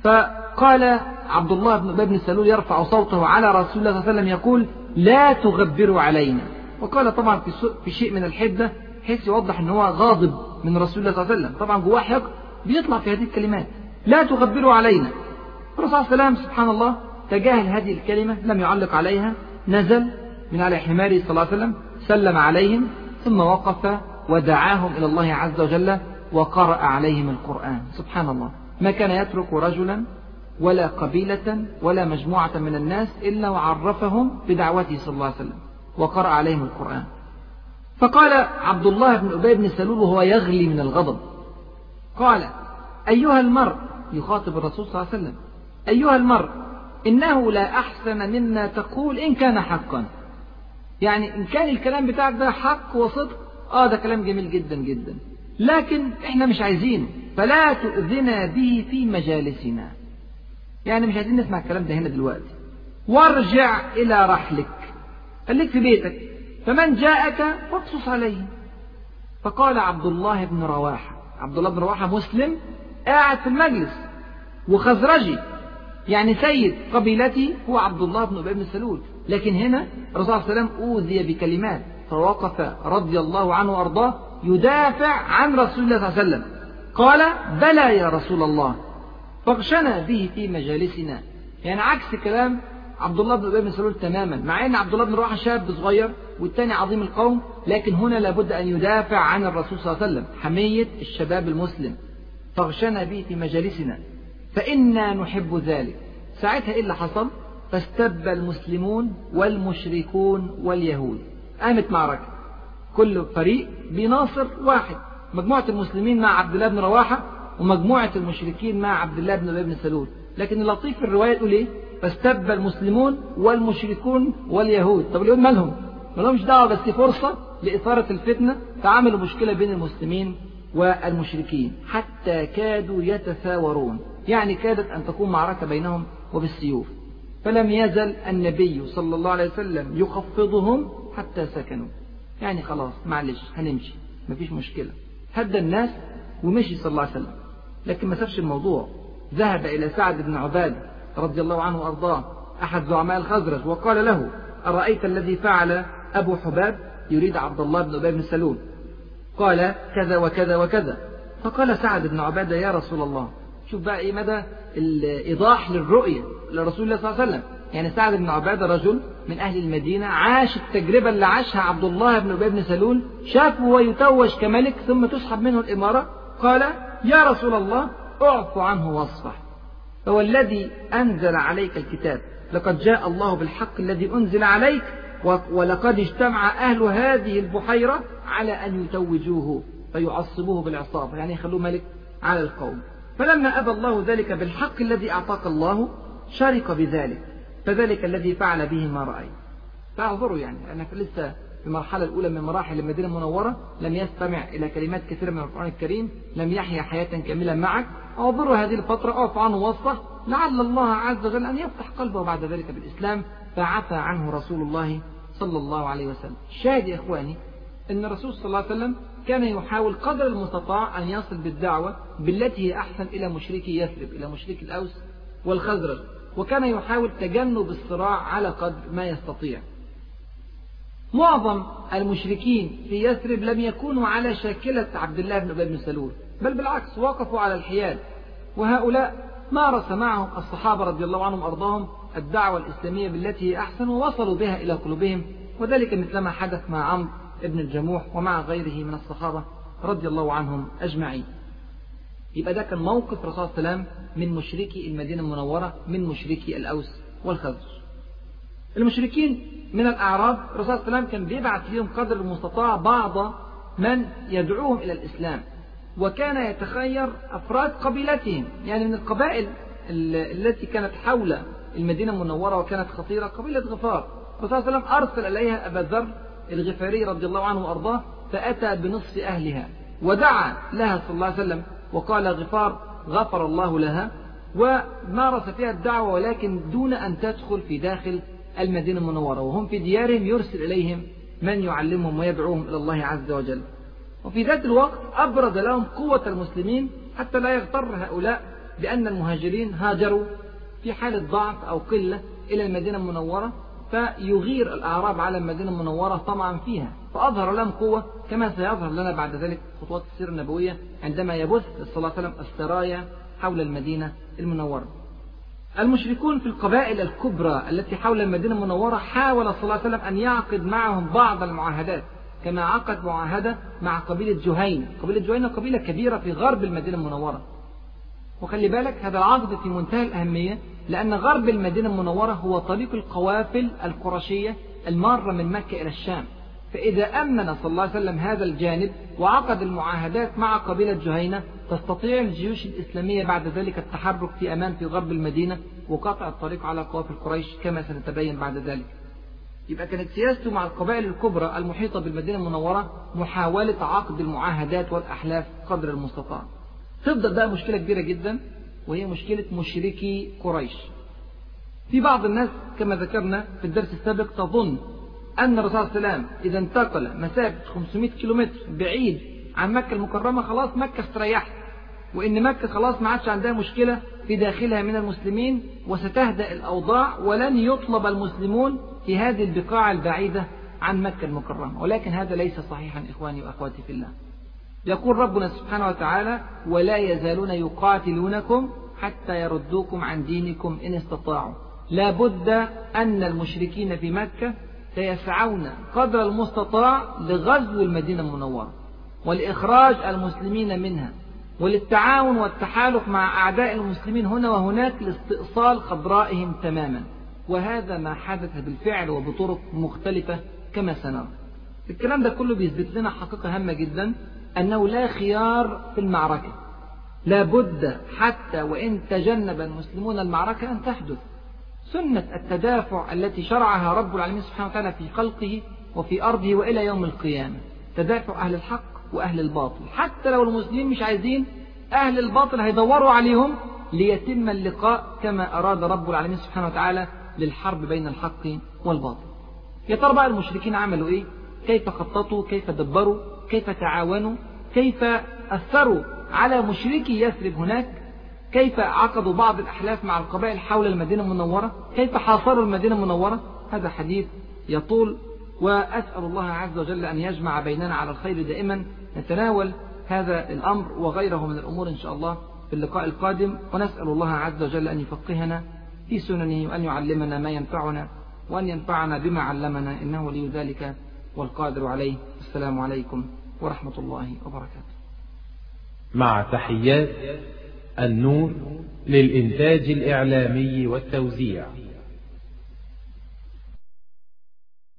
[SPEAKER 1] فقال عبد الله بن أبي بن سلول يرفع صوته على رسول الله صلى الله عليه وسلم يقول لا تغبروا علينا وقال طبعا في شيء من الحدة حيث يوضح أن هو غاضب من رسول الله صلى الله عليه وسلم طبعا جواه حقد بيطلع في هذه الكلمات لا تغبروا علينا الرسول صلى الله عليه وسلم سبحان الله تجاهل هذه الكلمة لم يعلق عليها نزل من على حماره صلى الله عليه وسلم سلم عليهم ثم وقف ودعاهم إلى الله عز وجل وقرأ عليهم القرآن سبحان الله ما كان يترك رجلا ولا قبيلة ولا مجموعة من الناس إلا وعرفهم بدعوته صلى الله عليه وسلم وقرأ عليهم القرآن فقال عبد الله بن أبي بن سلول وهو يغلي من الغضب قال أيها المرء يخاطب الرسول صلى الله عليه وسلم أيها المرء إنه لا أحسن مما تقول إن كان حقا يعني إن كان الكلام بتاعك ده حق وصدق آه ده كلام جميل جدا جدا لكن احنا مش عايزينه فلا تؤذنا به في مجالسنا يعني مش عايزين نسمع الكلام ده هنا دلوقتي وارجع إلى رحلك خليك في بيتك فمن جاءك فاقصص عليه فقال عبد الله بن رواحة عبد الله بن رواحة مسلم قاعد في المجلس وخزرجي يعني سيد قبيلتي هو عبد الله بن أبي بن سلول لكن هنا الرسول صلى الله عليه وسلم أوذي بكلمات فوقف رضي الله عنه وأرضاه يدافع عن رسول الله صلى الله عليه وسلم قال بلى يا رسول الله فاغشنا به في مجالسنا يعني عكس كلام عبد الله بن ابي بن سلول تماما مع ان عبد الله بن رواحه شاب صغير والثاني عظيم القوم لكن هنا لابد ان يدافع عن الرسول صلى الله عليه وسلم حميه الشباب المسلم فاغشنا به في مجالسنا فانا نحب ذلك ساعتها ايه اللي حصل فاستب المسلمون والمشركون واليهود قامت معركة كل فريق بيناصر واحد مجموعة المسلمين مع عبد الله بن رواحة ومجموعة المشركين مع عبد الله بن ابي بن سلول لكن اللطيف في الرواية تقول ايه فاستب المسلمون والمشركون واليهود طب اليهود مالهم مالهمش دعوة بس فرصة لإثارة الفتنة فعملوا مشكلة بين المسلمين والمشركين حتى كادوا يتثاورون يعني كادت أن تكون معركة بينهم وبالسيوف فلم يزل النبي صلى الله عليه وسلم يخفضهم حتى سكنوا يعني خلاص معلش هنمشي مفيش مشكلة هدى الناس ومشي صلى الله عليه وسلم لكن ما سابش الموضوع ذهب إلى سعد بن عباد رضي الله عنه وأرضاه أحد زعماء الخزرج وقال له أرأيت الذي فعل أبو حباب يريد عبد الله بن أبي بن سلول قال كذا وكذا وكذا فقال سعد بن عبادة يا رسول الله شوف بقى إيه مدى الإيضاح للرؤية لرسول الله صلى الله عليه وسلم يعني سعد بن عبادة رجل من أهل المدينة عاش التجربة اللي عاشها عبد الله بن أبي بن سلول شافه ويتوج كملك ثم تسحب منه الإمارة قال يا رسول الله اعف عنه واصفح هو الذي أنزل عليك الكتاب لقد جاء الله بالحق الذي أنزل عليك ولقد اجتمع أهل هذه البحيرة على أن يتوجوه فيعصبوه بالعصابة يعني يخلوه ملك على القوم فلما أبى الله ذلك بالحق الذي أعطاك الله شرق بذلك فذلك الذي فعل به ما رأيت فاعذروا يعني لأنك لسه في المرحلة الأولى من مراحل المدينة المنورة لم يستمع إلى كلمات كثيرة من القرآن الكريم لم يحيا حياة كاملة معك اعذروا هذه الفترة اعف عنه وصه لعل الله عز وجل أن يفتح قلبه بعد ذلك بالإسلام فعفى عنه رسول الله صلى الله عليه وسلم شاهد يا إخواني أن الرسول صلى الله عليه وسلم كان يحاول قدر المستطاع أن يصل بالدعوة بالتي هي أحسن إلى مشركي يثرب إلى مشركي الأوس والخزرج وكان يحاول تجنب الصراع على قدر ما يستطيع معظم المشركين في يثرب لم يكونوا على شاكلة عبد الله بن أبي بن سلول بل بالعكس وقفوا على الحياد وهؤلاء مارس معهم الصحابة رضي الله عنهم أرضاهم الدعوة الإسلامية بالتي هي أحسن ووصلوا بها إلى قلوبهم وذلك مثلما حدث مع عمرو بن الجموح ومع غيره من الصحابة رضي الله عنهم أجمعين يبقى ده كان موقف الرسول صلى الله عليه وسلم من مشركي المدينة المنورة من مشركي الأوس والخزرج المشركين من الأعراب الرسول صلى الله عليه وسلم كان بيبعث لهم قدر المستطاع بعض من يدعوهم إلى الإسلام وكان يتخير أفراد قبيلتهم يعني من القبائل التي كانت حول المدينة المنورة وكانت خطيرة قبيلة غفار الرسول صلى الله عليه وسلم أرسل إليها أبا ذر الغفاري رضي الله عنه وأرضاه فأتى بنصف أهلها ودعا لها صلى الله عليه وسلم وقال غفار غفر الله لها ومارس فيها الدعوة ولكن دون أن تدخل في داخل المدينة المنورة وهم في ديارهم يرسل إليهم من يعلمهم ويدعوهم إلى الله عز وجل وفي ذات الوقت أبرز لهم قوة المسلمين حتى لا يغتر هؤلاء بأن المهاجرين هاجروا في حالة ضعف أو قلة إلى المدينة المنورة فيغير الأعراب على المدينة المنورة طمعا فيها فأظهر لهم قوة كما سيظهر لنا بعد ذلك خطوات السيرة النبوية عندما يبث صلى الله عليه وسلم السرايا حول المدينة المنورة المشركون في القبائل الكبرى التي حول المدينة المنورة حاول صلى الله عليه وسلم أن يعقد معهم بعض المعاهدات كما عقد معاهدة مع قبيلة جهينة قبيلة جهينة قبيلة كبيرة في غرب المدينة المنورة وخلي بالك هذا العقد في منتهى الأهمية لأن غرب المدينة المنورة هو طريق القوافل القرشية المارة من مكة إلى الشام فإذا أمن صلى الله عليه وسلم هذا الجانب وعقد المعاهدات مع قبيلة جهينة تستطيع الجيوش الإسلامية بعد ذلك التحرك في أمان في غرب المدينة وقطع الطريق على قوافل قريش كما سنتبين بعد ذلك يبقى كانت سياسته مع القبائل الكبرى المحيطة بالمدينة المنورة محاولة عقد المعاهدات والأحلاف قدر المستطاع تفضل بقى مشكلة كبيرة جدا وهي مشكلة مشركي قريش في بعض الناس كما ذكرنا في الدرس السابق تظن أن الرسول صلى الله عليه وسلم إذا انتقل مسافة 500 كيلومتر بعيد عن مكة المكرمة خلاص مكة استريحت وإن مكة خلاص ما عادش عندها مشكلة في داخلها من المسلمين وستهدأ الأوضاع ولن يطلب المسلمون في هذه البقاع البعيدة عن مكة المكرمة ولكن هذا ليس صحيحا إخواني وأخواتي في الله يقول ربنا سبحانه وتعالى ولا يزالون يقاتلونكم حتى يردوكم عن دينكم إن استطاعوا لا بد أن المشركين في مكة سيسعون قدر المستطاع لغزو المدينة المنورة والإخراج المسلمين منها وللتعاون والتحالف مع أعداء المسلمين هنا وهناك لاستئصال خضرائهم تماما وهذا ما حدث بالفعل وبطرق مختلفة كما سنرى الكلام ده كله بيثبت لنا حقيقة هامة جدا أنه لا خيار في المعركة لابد حتى وإن تجنب المسلمون المعركة أن تحدث سنة التدافع التي شرعها رب العالمين سبحانه وتعالى في خلقه وفي أرضه وإلى يوم القيامة تدافع أهل الحق وأهل الباطل حتى لو المسلمين مش عايزين أهل الباطل هيدوروا عليهم ليتم اللقاء كما أراد رب العالمين سبحانه وتعالى للحرب بين الحق والباطل يا ترى بقى المشركين عملوا إيه كيف خططوا كيف دبروا كيف تعاونوا كيف أثروا على مشركي يثرب هناك كيف عقدوا بعض الأحلاف مع القبائل حول المدينة المنورة كيف حاصروا المدينة المنورة هذا حديث يطول وأسأل الله عز وجل أن يجمع بيننا على الخير دائما نتناول هذا الأمر وغيره من الأمور إن شاء الله في اللقاء القادم ونسأل الله عز وجل أن يفقهنا في سننه وأن يعلمنا ما ينفعنا وأن ينفعنا بما علمنا إنه ولي ذلك والقادر عليه السلام عليكم ورحمة الله وبركاته مع تحيات النور للإنتاج الإعلامي والتوزيع